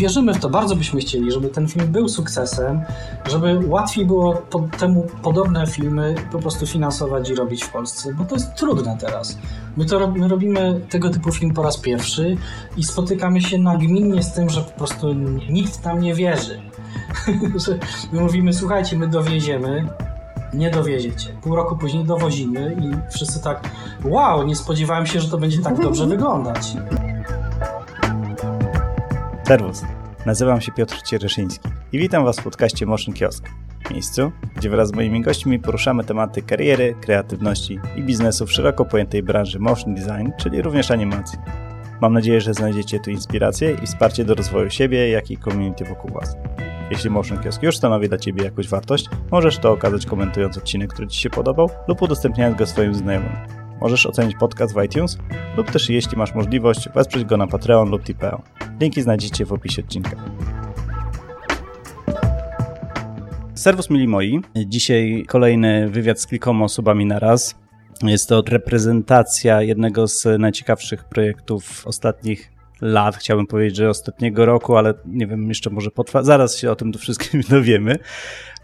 wierzymy w to, bardzo byśmy chcieli, żeby ten film był sukcesem, żeby łatwiej było po, temu podobne filmy po prostu finansować i robić w Polsce, bo to jest trudne teraz. My, to, my robimy tego typu film po raz pierwszy i spotykamy się nagminnie z tym, że po prostu nikt nam nie wierzy. my mówimy, słuchajcie, my dowieziemy, nie dowieziecie. Pół roku później dowozimy i wszyscy tak, wow, nie spodziewałem się, że to będzie tak dobrze wyglądać. Serwus, nazywam się Piotr Ciereszyński i witam Was w podcaście Motion Kiosk. Miejscu, gdzie wraz z moimi gośćmi poruszamy tematy kariery, kreatywności i biznesu w szeroko pojętej branży motion design, czyli również animacji. Mam nadzieję, że znajdziecie tu inspirację i wsparcie do rozwoju siebie, jak i community wokół Was. Jeśli Motion Kiosk już stanowi dla Ciebie jakąś wartość, możesz to okazać komentując odcinek, który Ci się podobał lub udostępniając go swoim znajomym. Możesz ocenić podcast w iTunes lub też jeśli masz możliwość wesprzeć go na Patreon lub Tipeo. Linki znajdziecie w opisie odcinka. Serwus mili moi. Dzisiaj kolejny wywiad z kilkoma osobami na raz. Jest to reprezentacja jednego z najciekawszych projektów ostatnich lat, chciałbym powiedzieć, że ostatniego roku, ale nie wiem, jeszcze może potrwa. Zaraz się o tym wszystkim dowiemy.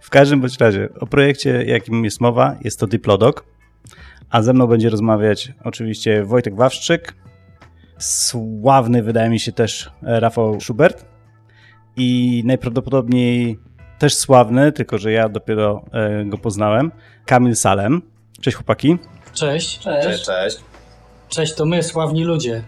W każdym bądź razie, o projekcie, jakim jest mowa, jest to Diplodok, a ze mną będzie rozmawiać oczywiście Wojtek Wawszczyk, sławny wydaje mi się też Rafał Schubert i najprawdopodobniej też sławny, tylko że ja dopiero e, go poznałem, Kamil Salem. Cześć chłopaki. Cześć. Cześć. Cześć, cześć. Cześć, to my, sławni ludzie.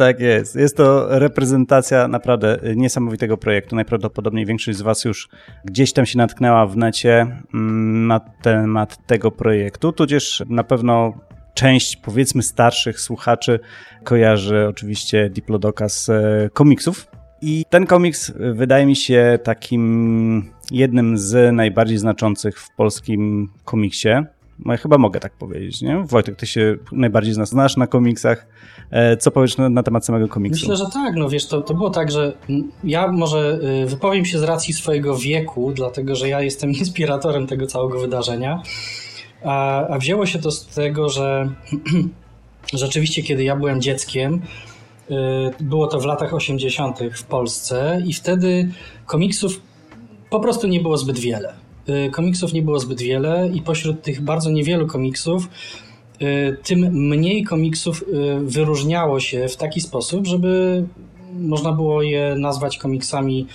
Tak jest. Jest to reprezentacja naprawdę niesamowitego projektu. Najprawdopodobniej większość z Was już gdzieś tam się natknęła w necie mm, na temat tego projektu, tudzież na pewno część powiedzmy starszych słuchaczy kojarzy oczywiście Diplodoka z e, komiksów. I ten komiks wydaje mi się takim jednym z najbardziej znaczących w polskim komiksie. No, ja chyba mogę tak powiedzieć, nie? Wojtek, ty się najbardziej znasz na komiksach. E, co powiesz na, na, temat samego komiksu? Myślę, że tak. No wiesz, to, to było tak, że ja może y, wypowiem się z racji swojego wieku, dlatego że ja jestem inspiratorem tego całego wydarzenia. A, a wzięło się to z tego, że rzeczywiście, kiedy ja byłem dzieckiem, y, było to w latach 80. w Polsce i wtedy komiksów po prostu nie było zbyt wiele. Y, komiksów nie było zbyt wiele i pośród tych bardzo niewielu komiksów tym mniej komiksów wyróżniało się w taki sposób, żeby można było je nazwać komiksami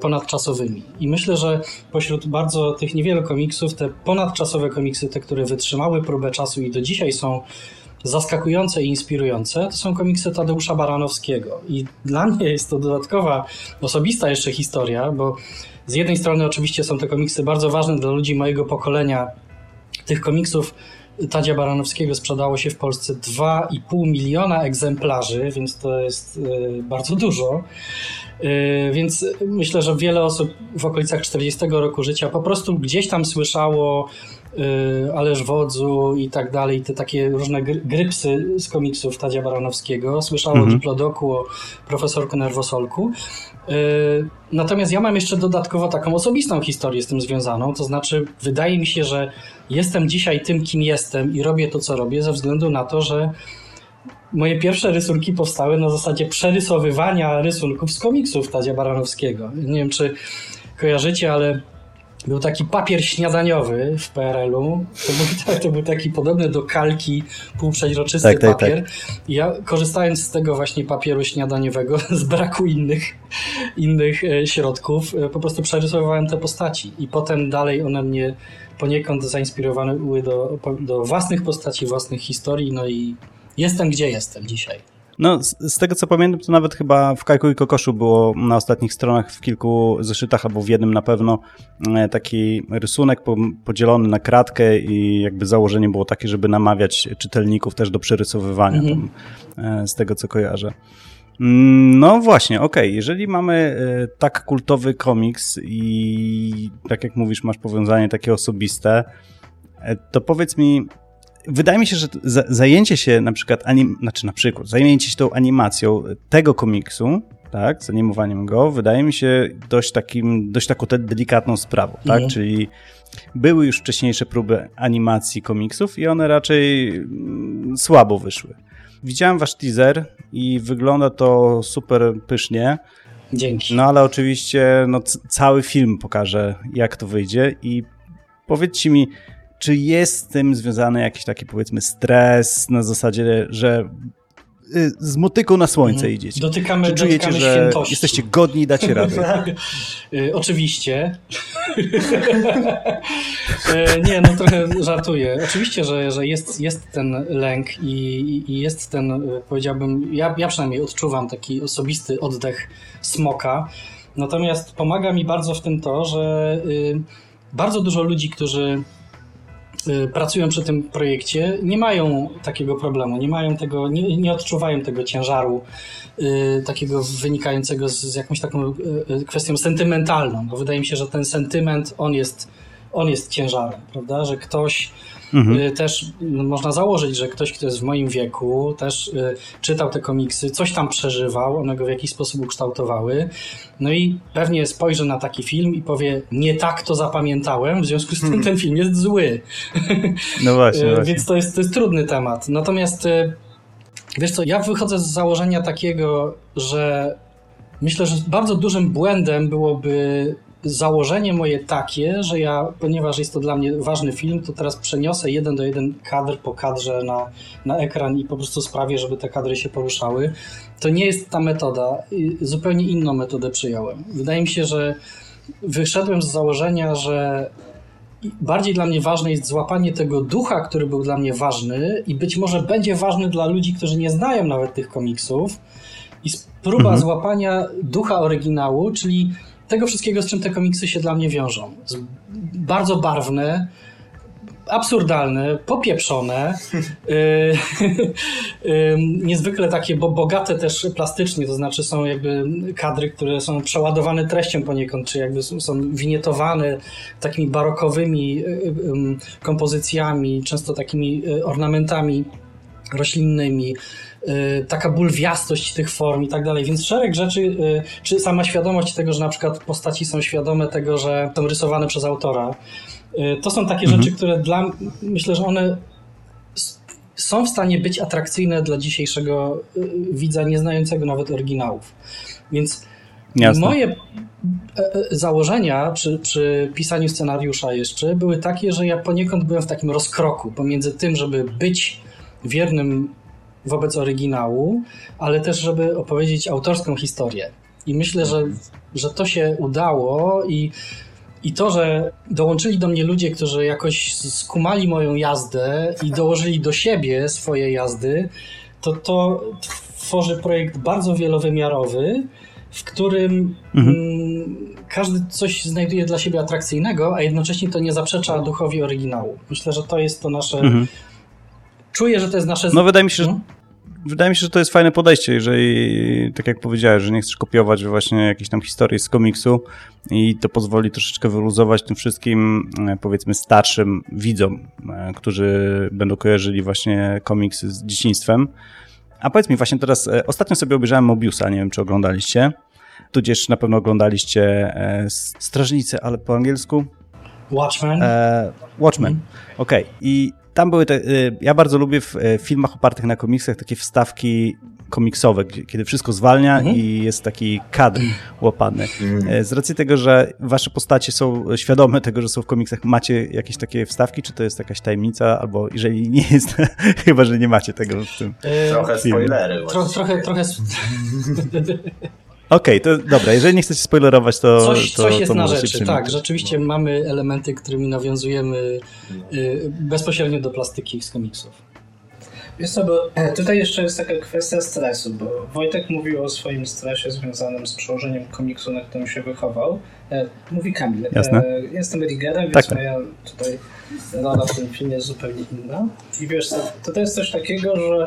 ponadczasowymi. I myślę, że pośród bardzo tych niewielu komiksów, te ponadczasowe komiksy, te, które wytrzymały próbę czasu i do dzisiaj są zaskakujące i inspirujące, to są komiksy Tadeusza Baranowskiego. I dla mnie jest to dodatkowa, osobista jeszcze historia, bo z jednej strony oczywiście są te komiksy bardzo ważne dla ludzi mojego pokolenia. Tych komiksów Tadzia Baranowskiego sprzedało się w Polsce 2,5 miliona egzemplarzy, więc to jest y, bardzo dużo. Y, więc myślę, że wiele osób w okolicach 40 roku życia po prostu gdzieś tam słyszało y, Ależ Wodzu i tak dalej, te takie różne grypsy z komiksów Tadzia Baranowskiego. Słyszało mhm. o Diplodoku, o profesorku Nerwosolku. Y, natomiast ja mam jeszcze dodatkowo taką osobistą historię z tym związaną, to znaczy wydaje mi się, że jestem dzisiaj tym, kim jestem i robię to, co robię ze względu na to, że moje pierwsze rysunki powstały na zasadzie przerysowywania rysunków z komiksów Tadzia Baranowskiego. Nie wiem, czy kojarzycie, ale był taki papier śniadaniowy w PRL-u. To był, to był taki podobny do kalki, półprzeźroczysty tak, tak, papier. Tak. Ja korzystając z tego właśnie papieru śniadaniowego, z braku innych, innych e, środków, e, po prostu przerysowywałem te postaci. I potem dalej one mnie poniekąd zainspirowane były do, do własnych postaci, własnych historii, no i jestem gdzie jestem dzisiaj. No, z, z, tego co pamiętam, to nawet chyba w Kajku i Kokoszu było na ostatnich stronach w kilku zeszytach, albo w jednym na pewno, e, taki rysunek podzielony na kratkę i jakby założenie było takie, żeby namawiać czytelników też do przerysowywania mhm. tam, e, z tego co kojarzę. Mm, no właśnie, okej, okay. jeżeli mamy e, tak kultowy komiks i tak jak mówisz, masz powiązanie takie osobiste, to powiedz mi, wydaje mi się, że zajęcie się na przykład, anim, znaczy na przykład, zajęcie się tą animacją tego komiksu, tak, zanimowaniem go, wydaje mi się dość takim, dość taką delikatną sprawą, tak, mhm. czyli były już wcześniejsze próby animacji komiksów i one raczej mm, słabo wyszły. Widziałem wasz teaser i wygląda to super pysznie. Dzięki. No ale oczywiście no, cały film pokaże, jak to wyjdzie i powiedzcie mi, czy jest z tym związany jakiś taki powiedzmy stres na zasadzie, że y, z motyką na słońce mhm. idziecie. Dotykamy, Czy czujecie, dotykamy że świętości. jesteście godni i dacie radę? y, oczywiście. y, nie, no trochę żartuję. Oczywiście, że, że jest, jest ten lęk i, i jest ten, powiedziałbym, ja, ja przynajmniej odczuwam taki osobisty oddech smoka. Natomiast pomaga mi bardzo w tym to, że bardzo dużo ludzi, którzy pracują przy tym projekcie, nie mają takiego problemu, nie mają tego, nie, nie odczuwają tego ciężaru y, takiego wynikającego z, z jakąś taką y, y kwestią sentymentalną, bo wydaje mi się, że ten sentyment, on jest, on jest ciężarem, prawda, że ktoś Mhm. Y, też no, można założyć, że ktoś, kto jest w moim wieku, też y, czytał te komiksy, coś tam przeżywał, one go w jakiś sposób ukształtowały. No i pewnie spojrzy na taki film i powie, nie tak to zapamiętałem, w związku z tym hmm. ten film jest zły. No właśnie. Y, właśnie. Więc to jest, to jest trudny temat. Natomiast wiesz co, ja wychodzę z założenia takiego, że myślę, że bardzo dużym błędem byłoby założenie moje takie, że ja, ponieważ jest to dla mnie ważny film, to teraz przeniosę jeden do jeden kadr po kadrze na, na ekran i po prostu sprawię, żeby te kadry się poruszały. To nie jest ta metoda. Zupełnie inną metodę przyjąłem. Wydaje mi się, że wyszedłem z założenia, że bardziej dla mnie ważne jest złapanie tego ducha, który był dla mnie ważny i być może będzie ważny dla ludzi, którzy nie znają nawet tych komiksów. I próba mhm. złapania ducha oryginału, czyli tego wszystkiego, z czym te komiksy się dla mnie wiążą. Bardzo barwne, absurdalne, popieprzone, yy, niezwykle takie bo bogate też plastycznie, to znaczy są jakby kadry, które są przeładowane treścią poniekąd, czy jakby są winietowane takimi barokowymi yy, kompozycjami, często takimi y, ornamentami roślinnymi, Y, taka bulwiastość tych form i tak dalej, więc szereg rzeczy, y, czy sama świadomość tego, że na przykład postaci są świadome tego, że są rysowane przez autora, y, to są takie mhm. rzeczy, które dla, myślę, że one są w stanie być atrakcyjne dla dzisiejszego widza, nie znającego nawet oryginałów. Więc Jasne. moje e, e, założenia przy, przy pisaniu scenariusza jeszcze były takie, że ja poniekąd byłem w takim rozkroku pomiędzy tym, żeby być wiernym wobec oryginału, ale też, żeby opowiedzieć autorską historię. I myślę, że, że to się udało i, i to, że dołączyli do mnie ludzie, którzy jakoś skumali moją jazdę i dołożyli do siebie swoje jazdy, to to tworzy projekt bardzo wielowymiarowy, w którym mhm. mm, każdy coś znajduje dla siebie atrakcyjnego, a jednocześnie to nie zaprzecza duchowi oryginału. Myślę, że to jest to nasze. Mhm. Czuję, że to jest nasze. No, wydaje mi się, że, hmm? Wydaje mi się, że to jest fajne podejście, jeżeli, tak jak powiedziałeś, że nie chcesz kopiować właśnie jakiejś tam historii z komiksu i to pozwoli troszeczkę wyluzować tym wszystkim, e, powiedzmy, starszym widzom, e, którzy będą kojarzyli właśnie komiksy z dzieciństwem. A powiedz mi właśnie teraz, e, ostatnio sobie obejrzałem Mobiusa, nie wiem, czy oglądaliście, tudzież na pewno oglądaliście Strażnicy, ale po angielsku? Watchmen. Watchmen, okej. Okay. I tam były te, y, ja bardzo lubię w y, filmach opartych na komiksach takie wstawki komiksowe, kiedy wszystko zwalnia mhm. i jest taki kadr łapany. Mhm. Z racji tego, że wasze postacie są świadome tego, że są w komiksach, macie jakieś takie wstawki, czy to jest jakaś tajemnica, albo jeżeli nie jest, chyba, że nie macie tego w tym Trochę filmie. spoilery. Tro, trochę, trochę... Okej, okay, to dobra, jeżeli nie chcecie spoilerować, to. Coś, to, coś to jest na rzeczy, tak. Rzeczywiście mamy elementy, którymi nawiązujemy y, bezpośrednio do plastyki z komiksów. Wiesz co, bo e, tutaj jeszcze jest taka kwestia stresu, bo Wojtek mówił o swoim stresie związanym z przełożeniem komiksu, na którym się wychował. E, mówi Kamil. E, Jasne. Jestem Rigerem, więc tak. moja tutaj rola w tym filmie jest zupełnie inna. I wiesz co, to jest coś takiego, że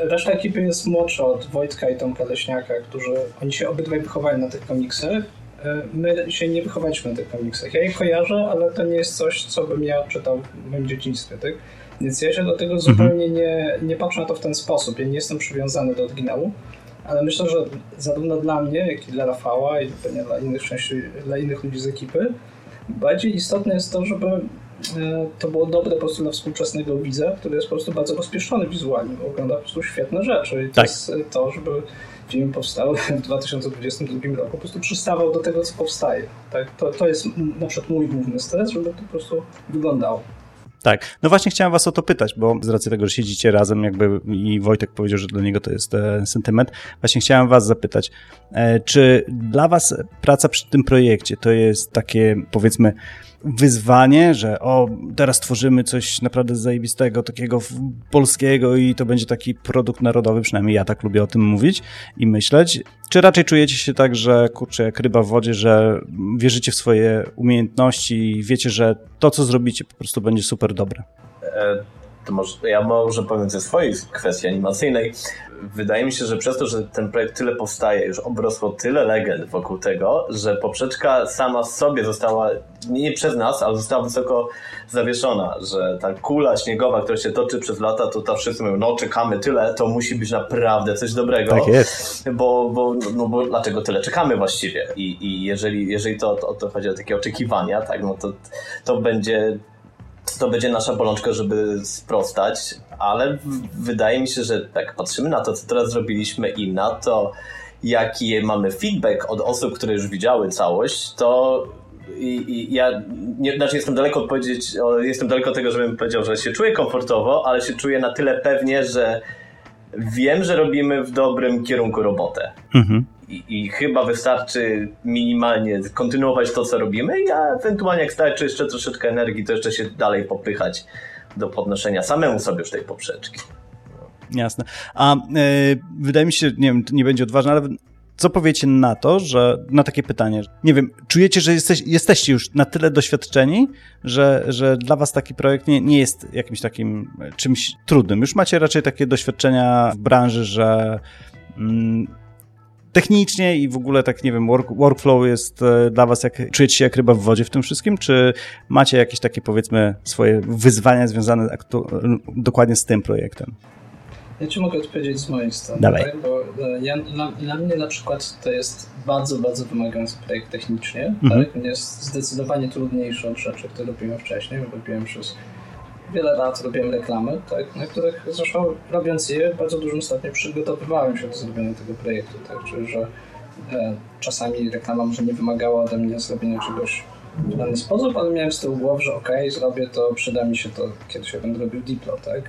reszta ekipy jest młodsza od Wojtka i Tomka Leśniaka, którzy oni się obydwaj wychowali na tych komiksach. E, my się nie wychowaliśmy na tych komiksach. Ja je kojarzę, ale to nie jest coś, co bym ja czytał w moim dzieciństwie. Tak? Więc ja się do tego mhm. zupełnie nie, nie patrzę na to w ten sposób. Ja nie jestem przywiązany do oryginału, ale myślę, że zarówno dla mnie, jak i dla Rafała i pewnie dla innych, części, dla innych ludzi z ekipy, bardziej istotne jest to, żeby to było dobre po prostu dla współczesnego widza, który jest po prostu bardzo rozpieszczony wizualnie, bo ogląda po prostu świetne rzeczy. I to Tak. jest to, żeby film powstał w 2022 roku, po prostu przystawał do tego, co powstaje. Tak? To, to jest na przykład mój główny stres, żeby to po prostu wyglądało. Tak, no właśnie chciałem was o to pytać, bo z racji tego, że siedzicie razem jakby i Wojtek powiedział, że dla niego to jest e, sentyment, właśnie chciałem was zapytać, e, czy dla was praca przy tym projekcie to jest takie powiedzmy wyzwanie, że o, teraz tworzymy coś naprawdę zajebistego, takiego polskiego i to będzie taki produkt narodowy, przynajmniej ja tak lubię o tym mówić i myśleć, czy raczej czujecie się tak, że kurczę, jak ryba w wodzie, że wierzycie w swoje umiejętności i wiecie, że to, co zrobicie, po prostu będzie super dobre? To może, ja może powiem ze swojej kwestii animacyjnej. Wydaje mi się, że przez to, że ten projekt tyle powstaje, już obrosło tyle legend wokół tego, że poprzeczka sama sobie została, nie przez nas, ale została wysoko zawieszona, że ta kula śniegowa, która się toczy przez lata, to ta wszyscy mówią, no czekamy tyle, to musi być naprawdę coś dobrego. Tak jest. Bo, bo, no bo dlaczego tyle czekamy właściwie? I, i jeżeli, jeżeli to, to, to chodzi o takie oczekiwania, tak, no to, to będzie to będzie nasza bolączka, żeby sprostać, ale wydaje mi się, że jak patrzymy na to, co teraz zrobiliśmy i na to, jaki mamy feedback od osób, które już widziały całość, to i, i ja nie, znaczy jestem daleko odpowiedzieć, o, jestem daleko tego, żebym powiedział, że się czuję komfortowo, ale się czuję na tyle pewnie, że wiem, że robimy w dobrym kierunku robotę. Mhm. I, chyba wystarczy minimalnie kontynuować to, co robimy, a ewentualnie jak starczy jeszcze troszeczkę energii, to jeszcze się dalej popychać do podnoszenia samemu sobie już tej poprzeczki. Jasne. A e, wydaje mi się, nie wiem, nie będzie odważne, ale co powiecie na to, że na takie pytanie, nie wiem, czujecie, że jesteś, jesteście już na tyle doświadczeni, że, że dla was taki projekt nie, nie jest jakimś takim czymś trudnym. Już macie raczej takie doświadczenia w branży, że mm, technicznie i w ogóle tak, nie wiem, work, workflow jest e, dla was, jak czujecie się jak ryba w wodzie w tym wszystkim, czy macie jakieś takie, powiedzmy, swoje wyzwania związane dokładnie z tym projektem? Ja ci mogę odpowiedzieć z mojej strony, Dawaj. tak? bo e, ja, dla, dla mnie na przykład to jest bardzo, bardzo wymagający projekt technicznie. Mhm. Tak? Jest zdecydowanie trudniejszy od rzeczy, które robiłem wcześniej. Robiłem przez wiele lat, robiłem reklamy, tak? na których zresztą robiąc je w bardzo dużym stopniu przygotowywałem się do zrobienia tego projektu. Tak? Czyli, że e, czasami reklama może nie wymagała ode mnie zrobienia czegoś w dany sposób, ale miałem z tyłu głowy, że okej, zrobię to, przyda mi się to, kiedy się będę robił Diplo, tak?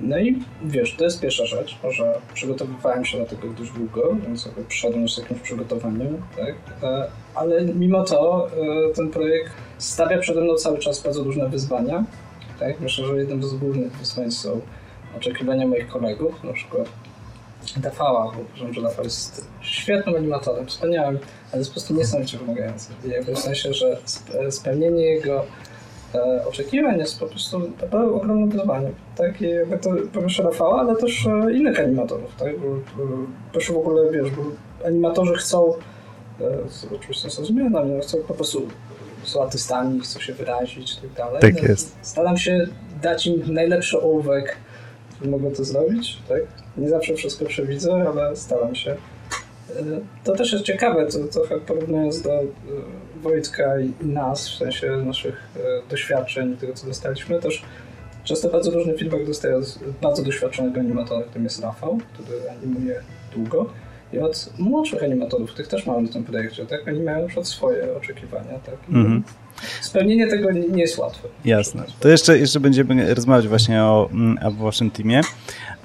No i wiesz, to jest pierwsza rzecz, że przygotowywałem się do tego dość długo, więc jakby przyszedłem z jakimś przygotowaniem, tak? E, Ale mimo to e, ten projekt stawia przede mną cały czas bardzo różne wyzwania, tak? Myślę, że jednym z głównych wyzwań są oczekiwania moich kolegów, na przykład Dafała, bo uważam, że Dafał jest świetnym animatorem, wspaniałym, ale jest po prostu niesamowicie wymagający. Jakby w sensie, że sp- spełnienie jego e, oczekiwań jest po prostu ogromnym wyzwaniem. Tak? I jakby to proszę Rafała, ale też e, innych animatorów. Tak? Proszę w ogóle, wiesz, bo animatorzy chcą, e, oczywiście są zmianami, ale chcą po prostu są artystami, chcą się wyrazić i tak dalej. Tak No, jest. Staram się dać im najlepszy ołówek, który mogę to zrobić, tak? Nie zawsze wszystko przewidzę, ale staram się. E, To też jest ciekawe, to trochę porównując do e, Wojtka i nas, w sensie naszych e, doświadczeń, tego co dostaliśmy, też często bardzo różny feedback dostaję od bardzo doświadczonego animatora, którym jest Rafał, który animuje długo. I od młodszych animatorów, których też mamy w tym projekcie, tak? Oni mają na przykład swoje oczekiwania, tak? I Mhm. Spełnienie tego nie, nie jest łatwe. Jasne. To jeszcze, jeszcze będziemy rozmawiać właśnie o, mm, o waszym teamie,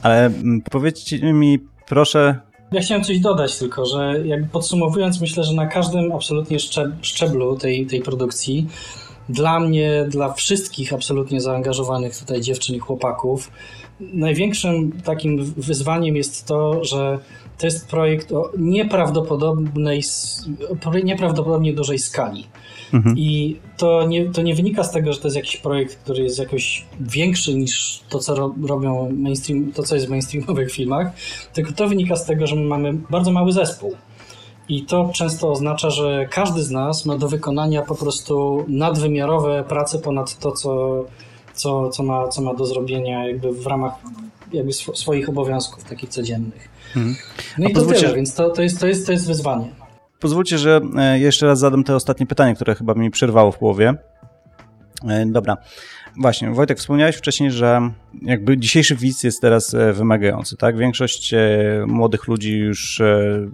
ale mm, powiedzcie mi proszę, Ja chciałem coś dodać tylko, że jakby podsumowując, myślę, że na każdym absolutnie szczeb- szczeblu tej, tej produkcji, dla mnie, dla wszystkich absolutnie zaangażowanych tutaj dziewczyn i chłopaków, największym takim wyzwaniem jest to, że to jest projekt o nieprawdopodobnej, nieprawdopodobnie dużej skali. Mhm. I to nie, to nie wynika z tego, że to jest jakiś projekt, który jest jakoś większy niż to, co ro, robią mainstream, to, co jest w mainstreamowych filmach, tylko to wynika z tego, że my mamy bardzo mały zespół. I to często oznacza, że każdy z nas ma do wykonania po prostu nadwymiarowe prace ponad to, co, co, co, ma, co ma do zrobienia jakby w ramach jakby sw- swoich obowiązków takich codziennych. Mhm. No i to tyle, więc to, to, jest, to, jest, to jest wyzwanie. pozwólcie, że e, jeszcze raz zadam te ostatnie pytanie, które chyba mi przerwało w połowie. E, dobra. Właśnie, Wojtek, wspomniałeś wcześniej, że jakby dzisiejszy widz jest teraz e, wymagający, tak? Większość młodych ludzi już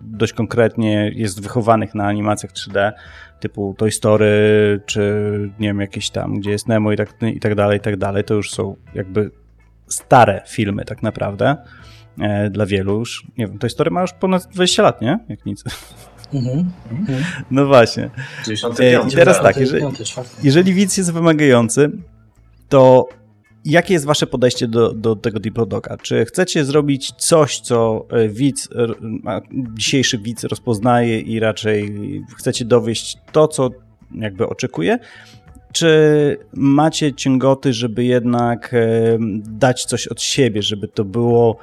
dość konkretnie jest wychowanych na animacjach 3D, typu Toy Story, czy nie wiem, jakieś tam, gdzie jest Nemo i tak, i tak dalej, i tak dalej. To już są jakby stare filmy tak naprawdę dla wielu już. Nie wiem, Toy Story ma już ponad 20 lat, nie? Jak nic. Mhm. No właśnie. 95. I teraz tak, jeżeli, jeżeli widz jest wymagający, to jakie jest wasze podejście do, do tego Diplodoga? Czy chcecie zrobić coś, co e, widz, dzisiejszy widz rozpoznaje i raczej chcecie dowieść to, co jakby oczekuje? Czy macie ciągoty, żeby jednak e, dać coś od siebie, żeby to było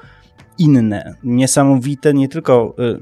inne, niesamowite, nie tylko e,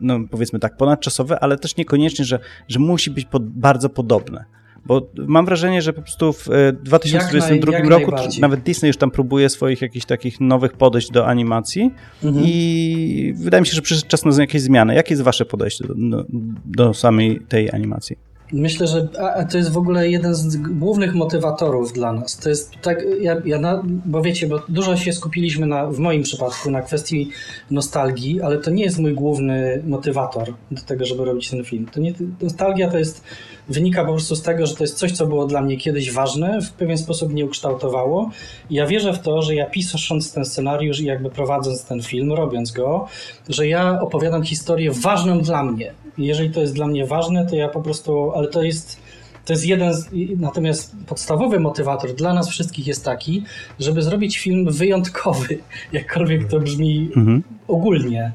no, powiedzmy tak ponadczasowe, ale też niekoniecznie, że, że musi być pod, bardzo podobne? Bo mam wrażenie, że po prostu w 2022 naj, roku nawet Disney już tam próbuje swoich jakichś takich nowych podejść do animacji mhm. i wydaje mi się, że przyszedł czas na jakieś zmiany. Jakie jest wasze podejście do, do, do samej tej animacji? Myślę, że to jest w ogóle jeden z głównych motywatorów dla nas. To jest tak, ja, ja na, bo wiecie, bo dużo się skupiliśmy na, w moim przypadku na kwestii nostalgii, ale to nie jest mój główny motywator do tego, żeby robić ten film. To nie, nostalgia to jest wynika po prostu z tego, że to jest coś, co było dla mnie kiedyś ważne, w pewien sposób mnie ukształtowało. I ja wierzę w to, że ja pisząc ten scenariusz i jakby prowadząc ten film, robiąc go, że ja opowiadam historię ważną dla mnie. Jeżeli to jest dla mnie ważne, to ja po prostu, ale to jest to jest jeden z, natomiast podstawowy motywator dla nas wszystkich jest taki, żeby zrobić film wyjątkowy, jakkolwiek to brzmi mhm. ogólnie,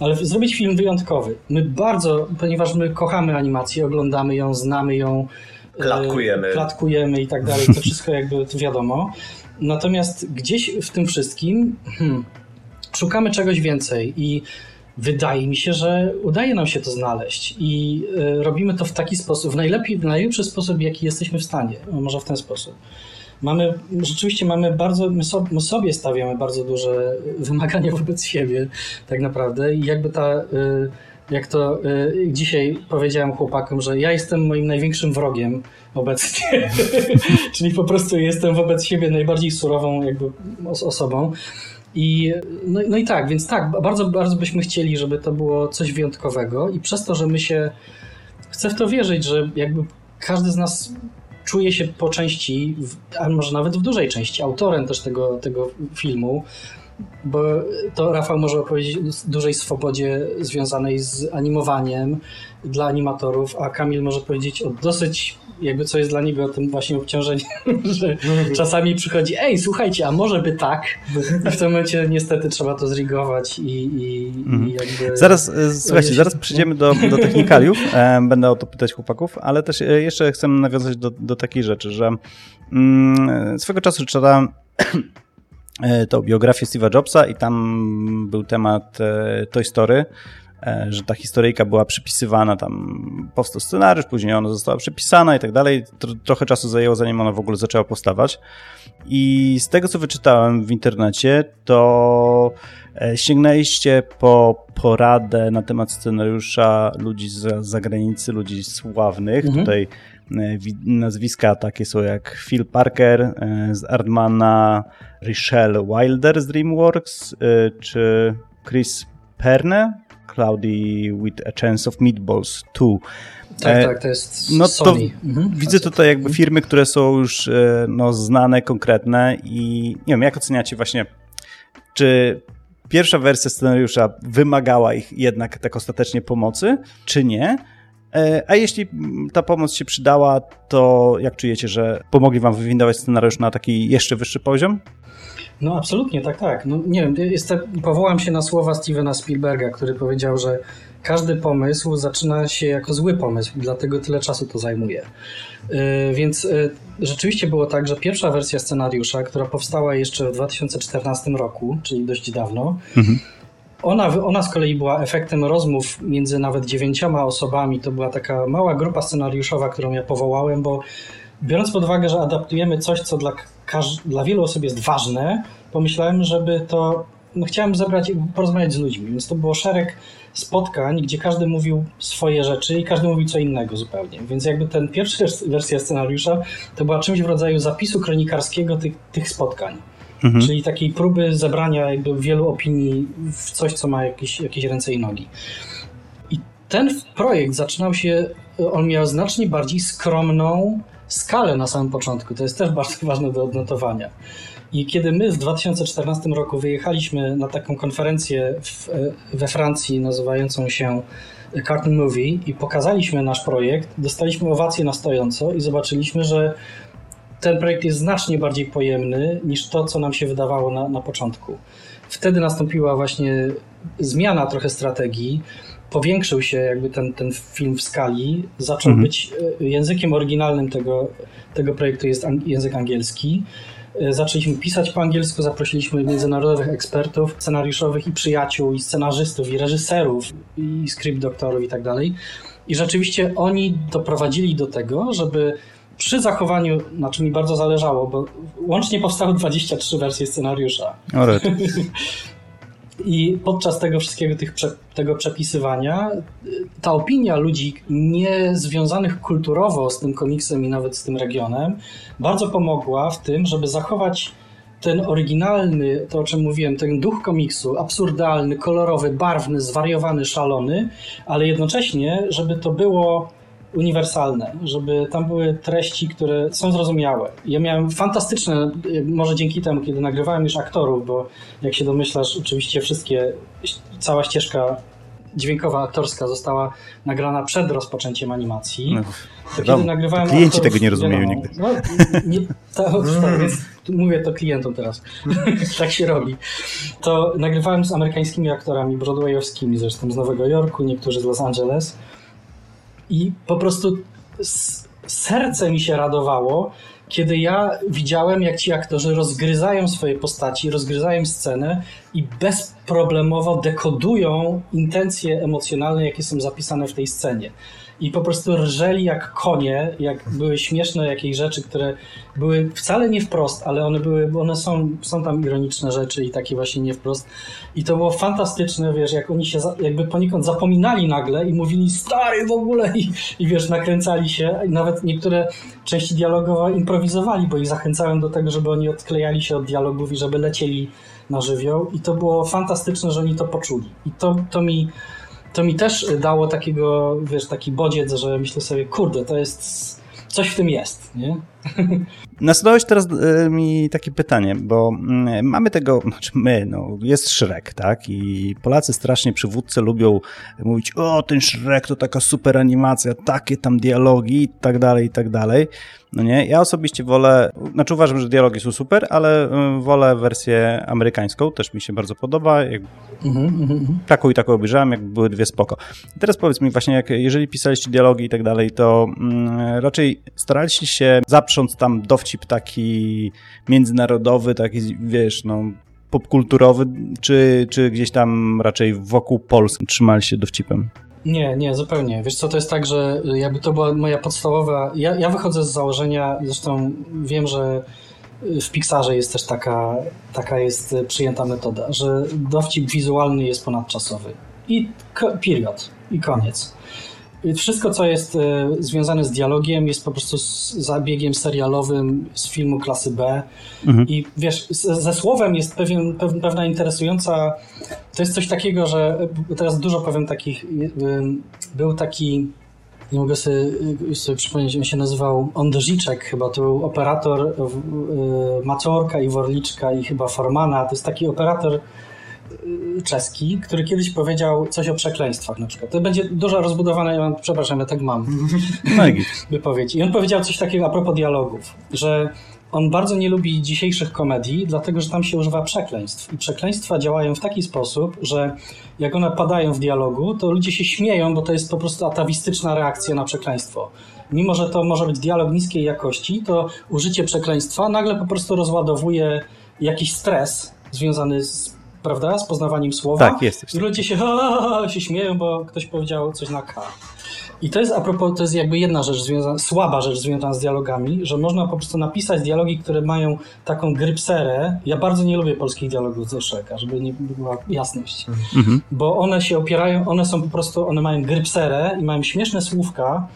ale zrobić film wyjątkowy. My bardzo, ponieważ my kochamy animację, oglądamy ją, znamy ją, e, klatkujemy, klatkujemy i tak dalej, to wszystko jakby to wiadomo. Natomiast gdzieś w tym wszystkim hmm, szukamy czegoś więcej i wydaje mi się, że udaje nam się to znaleźć i y, robimy to w taki sposób, w najlepiej, w najlepszy sposób, jaki jesteśmy w stanie. Może w ten sposób. Mamy, rzeczywiście mamy bardzo, my sobie, my sobie stawiamy bardzo duże wymagania wobec siebie, tak naprawdę. I jakby ta, y, jak to dzisiaj powiedziałem chłopakom, że ja jestem moim największym wrogiem obecnie. Czyli po prostu jestem wobec siebie najbardziej surową jakby osobą. I, no, no, i tak, więc tak, bardzo, bardzo byśmy chcieli, żeby to było coś wyjątkowego i przez to, że my się, chcę w to wierzyć, że jakby każdy z nas czuje się po części, a może nawet w dużej części, autorem też tego, tego filmu, bo to Rafał może opowiedzieć o dużej swobodzie związanej z animowaniem dla animatorów, a Kamil może powiedzieć o dosyć jakby co jest dla niego tym właśnie obciążeniem, że czasami przychodzi, ej, słuchajcie, a może by tak? I w tym momencie niestety trzeba to zrigować i, i, mhm. i jakby... Zaraz, e, słuchajcie, zaraz przejdziemy do, do technikaliów, e, będę o to pytać chłopaków, ale też e, jeszcze chcę nawiązać do, do takiej rzeczy, że mm, swego czasu czytałem tą biografię Steve'a Jobsa i tam był temat Toy Story, E, że ta historyjka była przypisywana, tam powstał scenariusz, później ona została przepisana i tak dalej. Trochę czasu zajęło, zanim ona w ogóle zaczęła powstawać. I z tego, co wyczytałem w internecie, to e, sięgnęliście po poradę na temat scenariusza ludzi z zagranicy, ludzi sławnych. Mhm. Tutaj e, nazwiska takie są jak Phil Parker z Artmana, Richelle Wilder z DreamWorks, czy Chris Perne Cloudy with a Chance of Meatballs 2. Tak, e, tak, to jest no Sony. To mhm, widzę tutaj jakby firmy, które są już e, no, znane, konkretne i nie wiem, jak oceniacie właśnie, czy pierwsza wersja scenariusza wymagała ich jednak tak ostatecznie pomocy, czy nie? E, a jeśli ta pomoc się przydała, to jak czujecie, że pomogli wam wywindować scenariusz na taki jeszcze wyższy poziom? No absolutnie, tak, tak. No, nie wiem, jestem, powołam się na słowa Stevena Spielberga, który powiedział, że każdy pomysł zaczyna się jako zły pomysł, dlatego tyle czasu to zajmuje. Yy, więc yy, rzeczywiście było tak, że pierwsza wersja scenariusza, która powstała jeszcze w 2014 roku, czyli dość dawno, mhm. Ona, ona z kolei była efektem rozmów między nawet dziewięcioma osobami. To była taka mała grupa scenariuszowa, którą ja powołałem, bo biorąc pod uwagę, że adaptujemy coś, co dla, dla wielu osób jest ważne, pomyślałem, żeby to no, chciałem zebrać, porozmawiać z ludźmi, więc to było szereg spotkań, gdzie każdy mówił swoje rzeczy i każdy mówił co innego zupełnie. Więc jakby ten pierwsza wersja scenariusza to była czymś w rodzaju zapisu kronikarskiego tych, tych spotkań. Mhm. Czyli takiej próby zebrania jakby wielu opinii w coś, co ma jakieś, jakieś ręce i nogi. I ten projekt zaczynał się, on miał znacznie bardziej skromną skalę na samym początku. To jest też bardzo ważne do odnotowania. I kiedy my w 2014 roku wyjechaliśmy na taką konferencję w, we Francji nazywającą się Cartoon Movie i pokazaliśmy nasz projekt, dostaliśmy owację na stojąco i zobaczyliśmy, że ten projekt jest znacznie bardziej pojemny niż to, co nam się wydawało na, na początku. Wtedy nastąpiła właśnie zmiana trochę strategii, powiększył się jakby ten, ten film w skali, zaczął mhm. być e, językiem oryginalnym tego, tego projektu jest język angielski. E, zaczęliśmy pisać po angielsku, zaprosiliśmy międzynarodowych ekspertów scenariuszowych i przyjaciół, i scenarzystów, i reżyserów, i script doktorów i tak dalej. I rzeczywiście oni doprowadzili do tego, żeby przy zachowaniu, na czym mi bardzo zależało, bo łącznie powstały 23 wersje scenariusza. I podczas tego wszystkiego, tych, tego przepisywania, ta opinia ludzi nie związanych kulturowo z tym komiksem i nawet z tym regionem bardzo pomogła w tym, żeby zachować ten oryginalny, to o czym mówiłem, ten duch komiksu, absurdalny, kolorowy, barwny, zwariowany, szalony, ale jednocześnie, żeby to było uniwersalne, żeby tam były treści, które są zrozumiałe. Ja miałem fantastyczne, może dzięki temu, kiedy nagrywałem już aktorów, bo jak się domyślasz, oczywiście wszystkie, cała ścieżka dźwiękowa, aktorska została nagrana przed rozpoczęciem animacji. No, kiedy nagrywałem klienci aktorów, tego nie rozumieją wiadomo, nigdy. No, nie, to, to, mówię to klientom teraz. tak się robi. To nagrywałem z amerykańskimi aktorami, broadwayowskimi zresztą z Nowego Jorku, niektórzy z Los Angeles i po prostu serce mi się radowało, kiedy ja widziałem, jak ci aktorzy rozgryzają swoje postaci, rozgryzają scenę i bezproblemowo dekodują intencje emocjonalne, jakie są zapisane w tej scenie i po prostu rżeli jak konie, jak były śmieszne jakieś rzeczy, które były wcale nie wprost, ale one były, one są, są tam ironiczne rzeczy i takie właśnie nie wprost. I to było fantastyczne, wiesz, jak oni się jakby poniekąd zapominali nagle i mówili stary w ogóle i, i wiesz, nakręcali się. I nawet niektóre części dialogowe improwizowali, bo ich zachęcałem do tego, żeby oni odklejali się od dialogów i żeby lecieli na żywioł. I to było fantastyczne, że oni to poczuli. I to, to mi to mi też dało takiego, wiesz, taki bodziec, że myślę sobie, kurde, to jest, coś w tym jest, nie? Nasadałeś teraz e, mi takie pytanie, bo mm, mamy tego, znaczy my, no, jest Shrek, tak? I Polacy strasznie przywódcy lubią mówić, o, ten Shrek to taka super animacja, takie tam dialogi i tak dalej, i tak dalej. No nie, ja osobiście wolę, znaczy uważam, że dialogi są super, ale y, wolę wersję amerykańską, też mi się bardzo podoba. Jak... Mm -hmm. Taką i taką obejrzałem, jak były dwie spoko. teraz powiedz mi właśnie, jak, jeżeli pisaliście dialogi i tak dalej, to mm, raczej staraliście się zaprząc tam dowcip taki międzynarodowy, taki, wiesz, no popkulturowy, czy, czy gdzieś tam raczej wokół Polski trzymali się dowcipem? Nie, nie, zupełnie. Wiesz co, to jest tak, że jakby to była moja podstawowa... Ja, ja wychodzę z założenia, zresztą wiem, że w Pixarze jest też taka, taka jest przyjęta metoda, że dowcip wizualny jest ponadczasowy. I period. I koniec. Wszystko, co jest e, związane z dialogiem, jest po prostu zabiegiem serialowym z filmu klasy B. Mhm. I wiesz, ze słowem jest pewien, pewna interesująca. To jest coś takiego, że e, teraz dużo powiem takich. E, był taki. Nie mogę sobie, sobie przypomnieć, on się nazywał Ondrziczek chyba, to był operator Maciorka i Worliczka i chyba Formana. To jest taki operator czeski, który kiedyś powiedział coś o przekleństwach na przykład. To będzie dużo rozbudowane, ja mam, przepraszam, ja tak mam no wypowiedź. I on powiedział coś takiego a propos dialogów, że on bardzo nie lubi dzisiejszych komedii, dlatego że tam się używa przekleństw. I przekleństwa działają w taki sposób, że jak one padają w dialogu, to ludzie się śmieją, bo to jest po prostu atawistyczna reakcja na przekleństwo. Mimo, że to może być dialog niskiej jakości, to użycie przekleństwa nagle po prostu rozładowuje jakiś stres związany z prawda? Z poznawaniem słowa. Tak, jest. I ludzie się, ha, się śmieją, bo ktoś powiedział coś na K. I to jest a propos, to jest jakby jedna rzecz związana, słaba rzecz związana z dialogami, że można po prostu napisać dialogi, które mają taką grypserę. Ja bardzo nie lubię polskich dialogów z Oszeka, żeby nie była jasność. Mhm. Bo one się opierają, one są po prostu, one mają grypserę i mają śmieszne słówka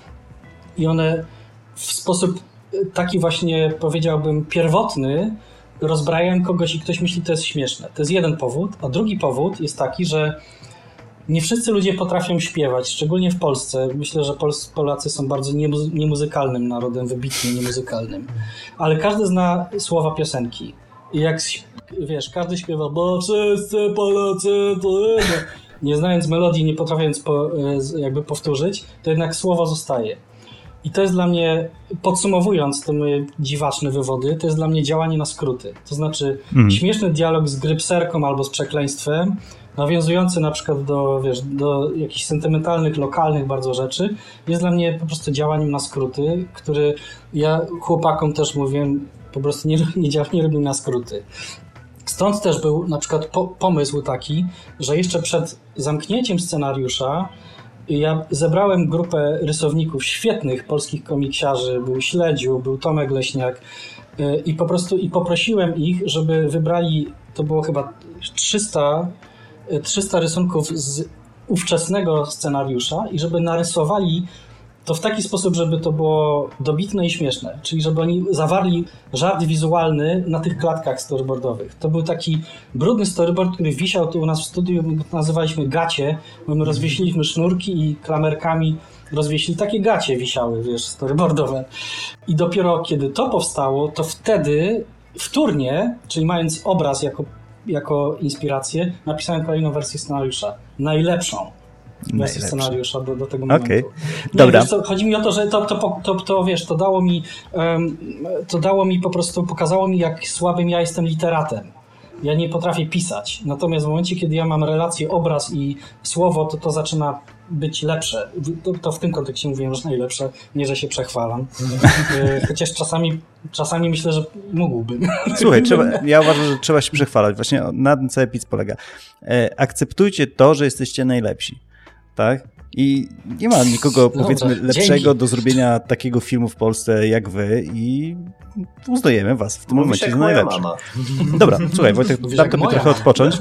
i one w sposób taki właśnie powiedziałbym pierwotny rozbrajają kogoś i ktoś myśli, to jest śmieszne. To jest jeden powód. A drugi powód jest taki, że nie wszyscy ludzie potrafią śpiewać, szczególnie w Polsce. Myślę, że Polacy są bardzo niemuzykalnym narodem, wybitnie niemuzykalnym. Ale każdy zna słowa piosenki. I jak, wiesz, każdy śpiewa, bo wszyscy Polacy to nie znając melodii, nie potrafiąc po, e, jakby powtórzyć, to jednak słowo zostaje. I to jest dla mnie, podsumowując te moje dziwaczne wywody, to jest dla mnie działanie na skróty. To znaczy mm. śmieszny dialog z grypserką albo z przekleństwem, nawiązujący na przykład do, wiesz, do jakichś sentymentalnych, lokalnych bardzo rzeczy, jest dla mnie po prostu działaniem na skróty, który ja chłopakom też mówiłem, po prostu nie, nie, nie robię na skróty. Stąd też był na przykład po, pomysł taki, że jeszcze przed zamknięciem scenariusza ja zebrałem grupę rysowników, świetnych polskich komiksiarzy, był Śledziu, był Tomek Leśniak. Y, i po prostu i poprosiłem ich, żeby wybrali, to było chyba 300 300 rysunków z ówczesnego scenariusza i żeby narysowali to w taki sposób, żeby to było dobitne i śmieszne. Czyli żeby oni zawarli żart wizualny na tych klatkach storyboardowych. To był taki brudny storyboard, który wisiał tu u nas w studiu, nazywaliśmy gacie, bo my rozwiesiliśmy sznurki i klamerkami rozwiesili takie gacie wisiały, wiesz, storyboardowe. I dopiero kiedy to powstało, to wtedy wtórnie, czyli mając obraz jako jako inspirację napisałem kolejną wersję scenariusza. Najlepszą wersję scenariusza do, do tego momentu. Okay. Dobra. Co, chodzi mi o to, że to, to, to, to, wiesz, to dało mi um, to dało mi po prostu, pokazało mi jak słabym ja jestem literatem. Ja nie potrafię pisać. Natomiast w momencie, kiedy ja mam relację obraz i słowo, to to zaczyna być lepsze. To, to, w tym kontekście mówiłem, że najlepsze, nie, że się przechwalam. E, chociaż czasami, czasami myślę, że mógłbym. Słuchaj, trzeba, ja uważam, że trzeba się przechwalać. Właśnie na tym cały PIC polega. E, akceptujcie to, że jesteście najlepsi. Tak? I nie ma nikogo, powiedzmy, Dobrze, lepszego dzięki. do zrobienia takiego filmu w Polsce jak wy i uznajemy was w tym Mówi momencie za najlepszy. Dobra, słuchaj, Wojtek, dam tobie trochę odpocząć.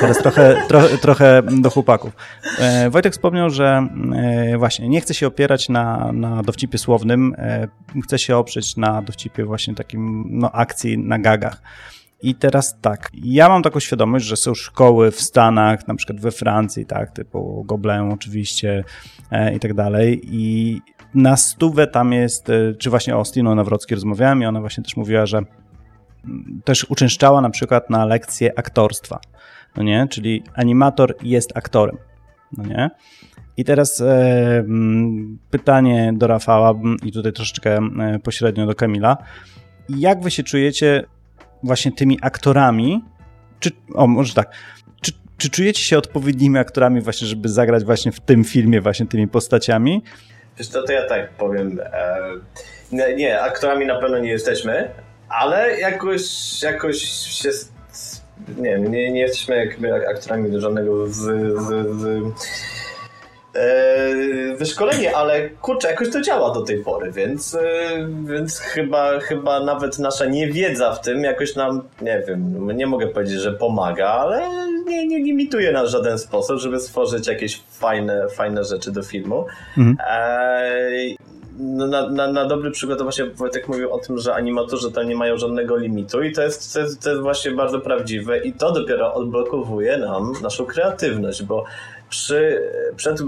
Teraz trochę, trochę, trochę do chłopaków. E, Wojtek wspomniał, że e, właśnie nie chce się opierać na, na dowcipie słownym, e, chce się oprzeć na dowcipie właśnie takim, no, akcji na gagach. I teraz tak, ja mam taką świadomość, że są szkoły w Stanach, na przykład we Francji, tak, typu Gobelin oczywiście e, i tak dalej i na stówę tam jest, e, czy właśnie o Stino Nawrockiej rozmawiałem i ona właśnie też mówiła, że mm, też uczęszczała na przykład na lekcje aktorstwa, no nie, czyli animator jest aktorem, no nie. I teraz e, mm, pytanie do Rafała i tutaj troszeczkę e, pośrednio do Kamila. Jak wy się czujecie właśnie tymi aktorami, czy, o może tak, czy, czy czujecie się odpowiednimi aktorami właśnie, żeby zagrać właśnie w tym filmie właśnie tymi postaciami? Wiesz to, to ja tak powiem, e, nie, nie, aktorami na pewno nie jesteśmy, ale jakoś, jakoś się nie nie, nie jesteśmy jakby aktorami do żadnego z, z, z E, wyszkolenie, ale kurczę, jakoś to działa do tej pory, więc, e, więc chyba, chyba nawet nasza niewiedza w tym jakoś nam, nie wiem, nie mogę powiedzieć, że pomaga, ale nie, nie limituje nas w żaden sposób, żeby stworzyć jakieś fajne, fajne rzeczy do filmu. Mhm. E, no, na, na, na dobry przykład to właśnie Wojtek mówił o tym, że animatorzy tam nie mają żadnego limitu i to jest, to jest, to jest właśnie bardzo prawdziwe i to dopiero odblokowuje nam naszą kreatywność, bo przy, przed e,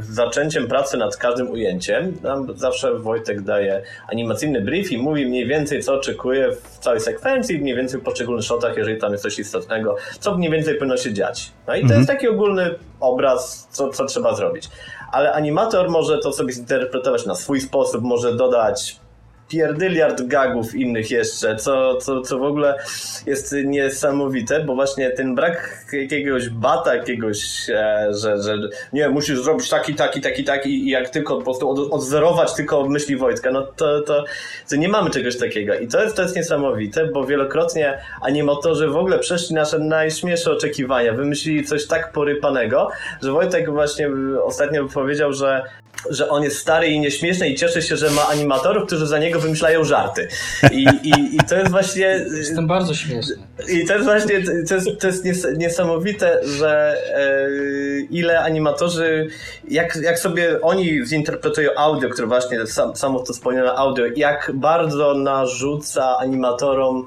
zaczęciem pracy nad każdym ujęciem, nam zawsze Wojtek daje animacyjny brief i mówi mniej więcej, co oczekuje w całej sekwencji, mniej więcej w poszczególnych shotach, jeżeli tam jest coś istotnego, co mniej więcej powinno się dziać. No i to mhm. jest taki ogólny obraz, co, co trzeba zrobić. Ale animator może to sobie zinterpretować na swój sposób, może dodać pierdyliard gagów innych jeszcze, co, co, co w ogóle jest niesamowite, bo właśnie ten brak jakiegoś bata, jakiegoś, e, że, że nie, musisz zrobić taki, taki, taki, taki i jak tylko po prostu od, odzerować tylko myśli Wojtka, no to, to, to nie mamy czegoś takiego. I to jest, to jest niesamowite, bo wielokrotnie animatorzy w ogóle przeszli nasze najśmielsze oczekiwania, wymyślili coś tak porypanego, że Wojtek właśnie ostatnio powiedział, że że on jest stary i nieśmieszny i cieszy się, że ma animatorów, którzy za niego wymyślają żarty. I, i, i to jest właśnie... Jestem bardzo śmieszny. I to jest właśnie, to jest, to jest niesamowite, że e, ile animatorzy, jak, jak sobie oni zinterpretują audio, które właśnie sam, samo to wspomniane audio, jak bardzo narzuca animatorom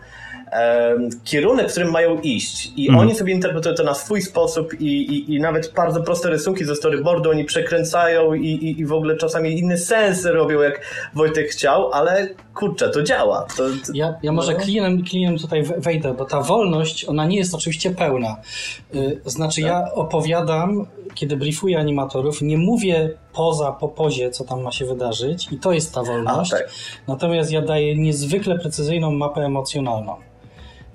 kierunek, w którym mają iść. I mm. oni sobie interpretują to na swój sposób i, i, i nawet bardzo proste rysunki ze storyboardu oni przekręcają i, i, i w ogóle czasami inne sensy robią, jak Wojtek chciał, ale kurczę, to działa. To, to, ja, ja może no. klinem, klinem tutaj wejdę, bo ta wolność, ona nie jest oczywiście pełna. Y, znaczy tak. ja opowiadam, kiedy briefuję animatorów, nie mówię poza, po pozie, co tam ma się wydarzyć i to jest ta wolność. A, tak. Natomiast ja daję niezwykle precyzyjną mapę emocjonalną.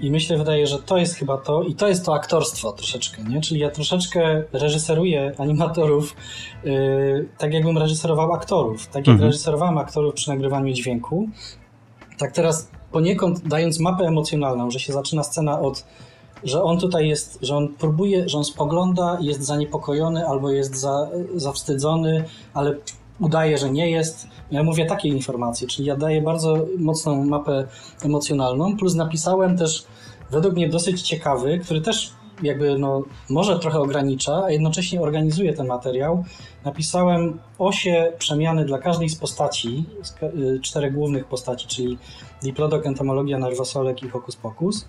I myślę, wydaje, że to jest chyba to, i to jest to aktorstwo troszeczkę, nie? Czyli ja troszeczkę reżyseruję animatorów, yy, tak jakbym reżyserował aktorów. Tak jak mhm. reżyserowałem aktorów przy nagrywaniu dźwięku, tak teraz poniekąd dając mapę emocjonalną, że się zaczyna scena od że on tutaj jest, że on próbuje, że on spogląda, jest zaniepokojony albo jest za, zawstydzony, ale udaje, że nie jest. Ja mówię takie informacje, czyli ja daję bardzo mocną mapę emocjonalną, plus napisałem też według mnie dosyć ciekawy, który też jakby no, może trochę ogranicza, a jednocześnie organizuje ten materiał. Napisałem osie przemiany dla każdej z postaci, z y, czterech głównych postaci, czyli Diplodok, Entomologia, Narwasolek i Hokus Pokus,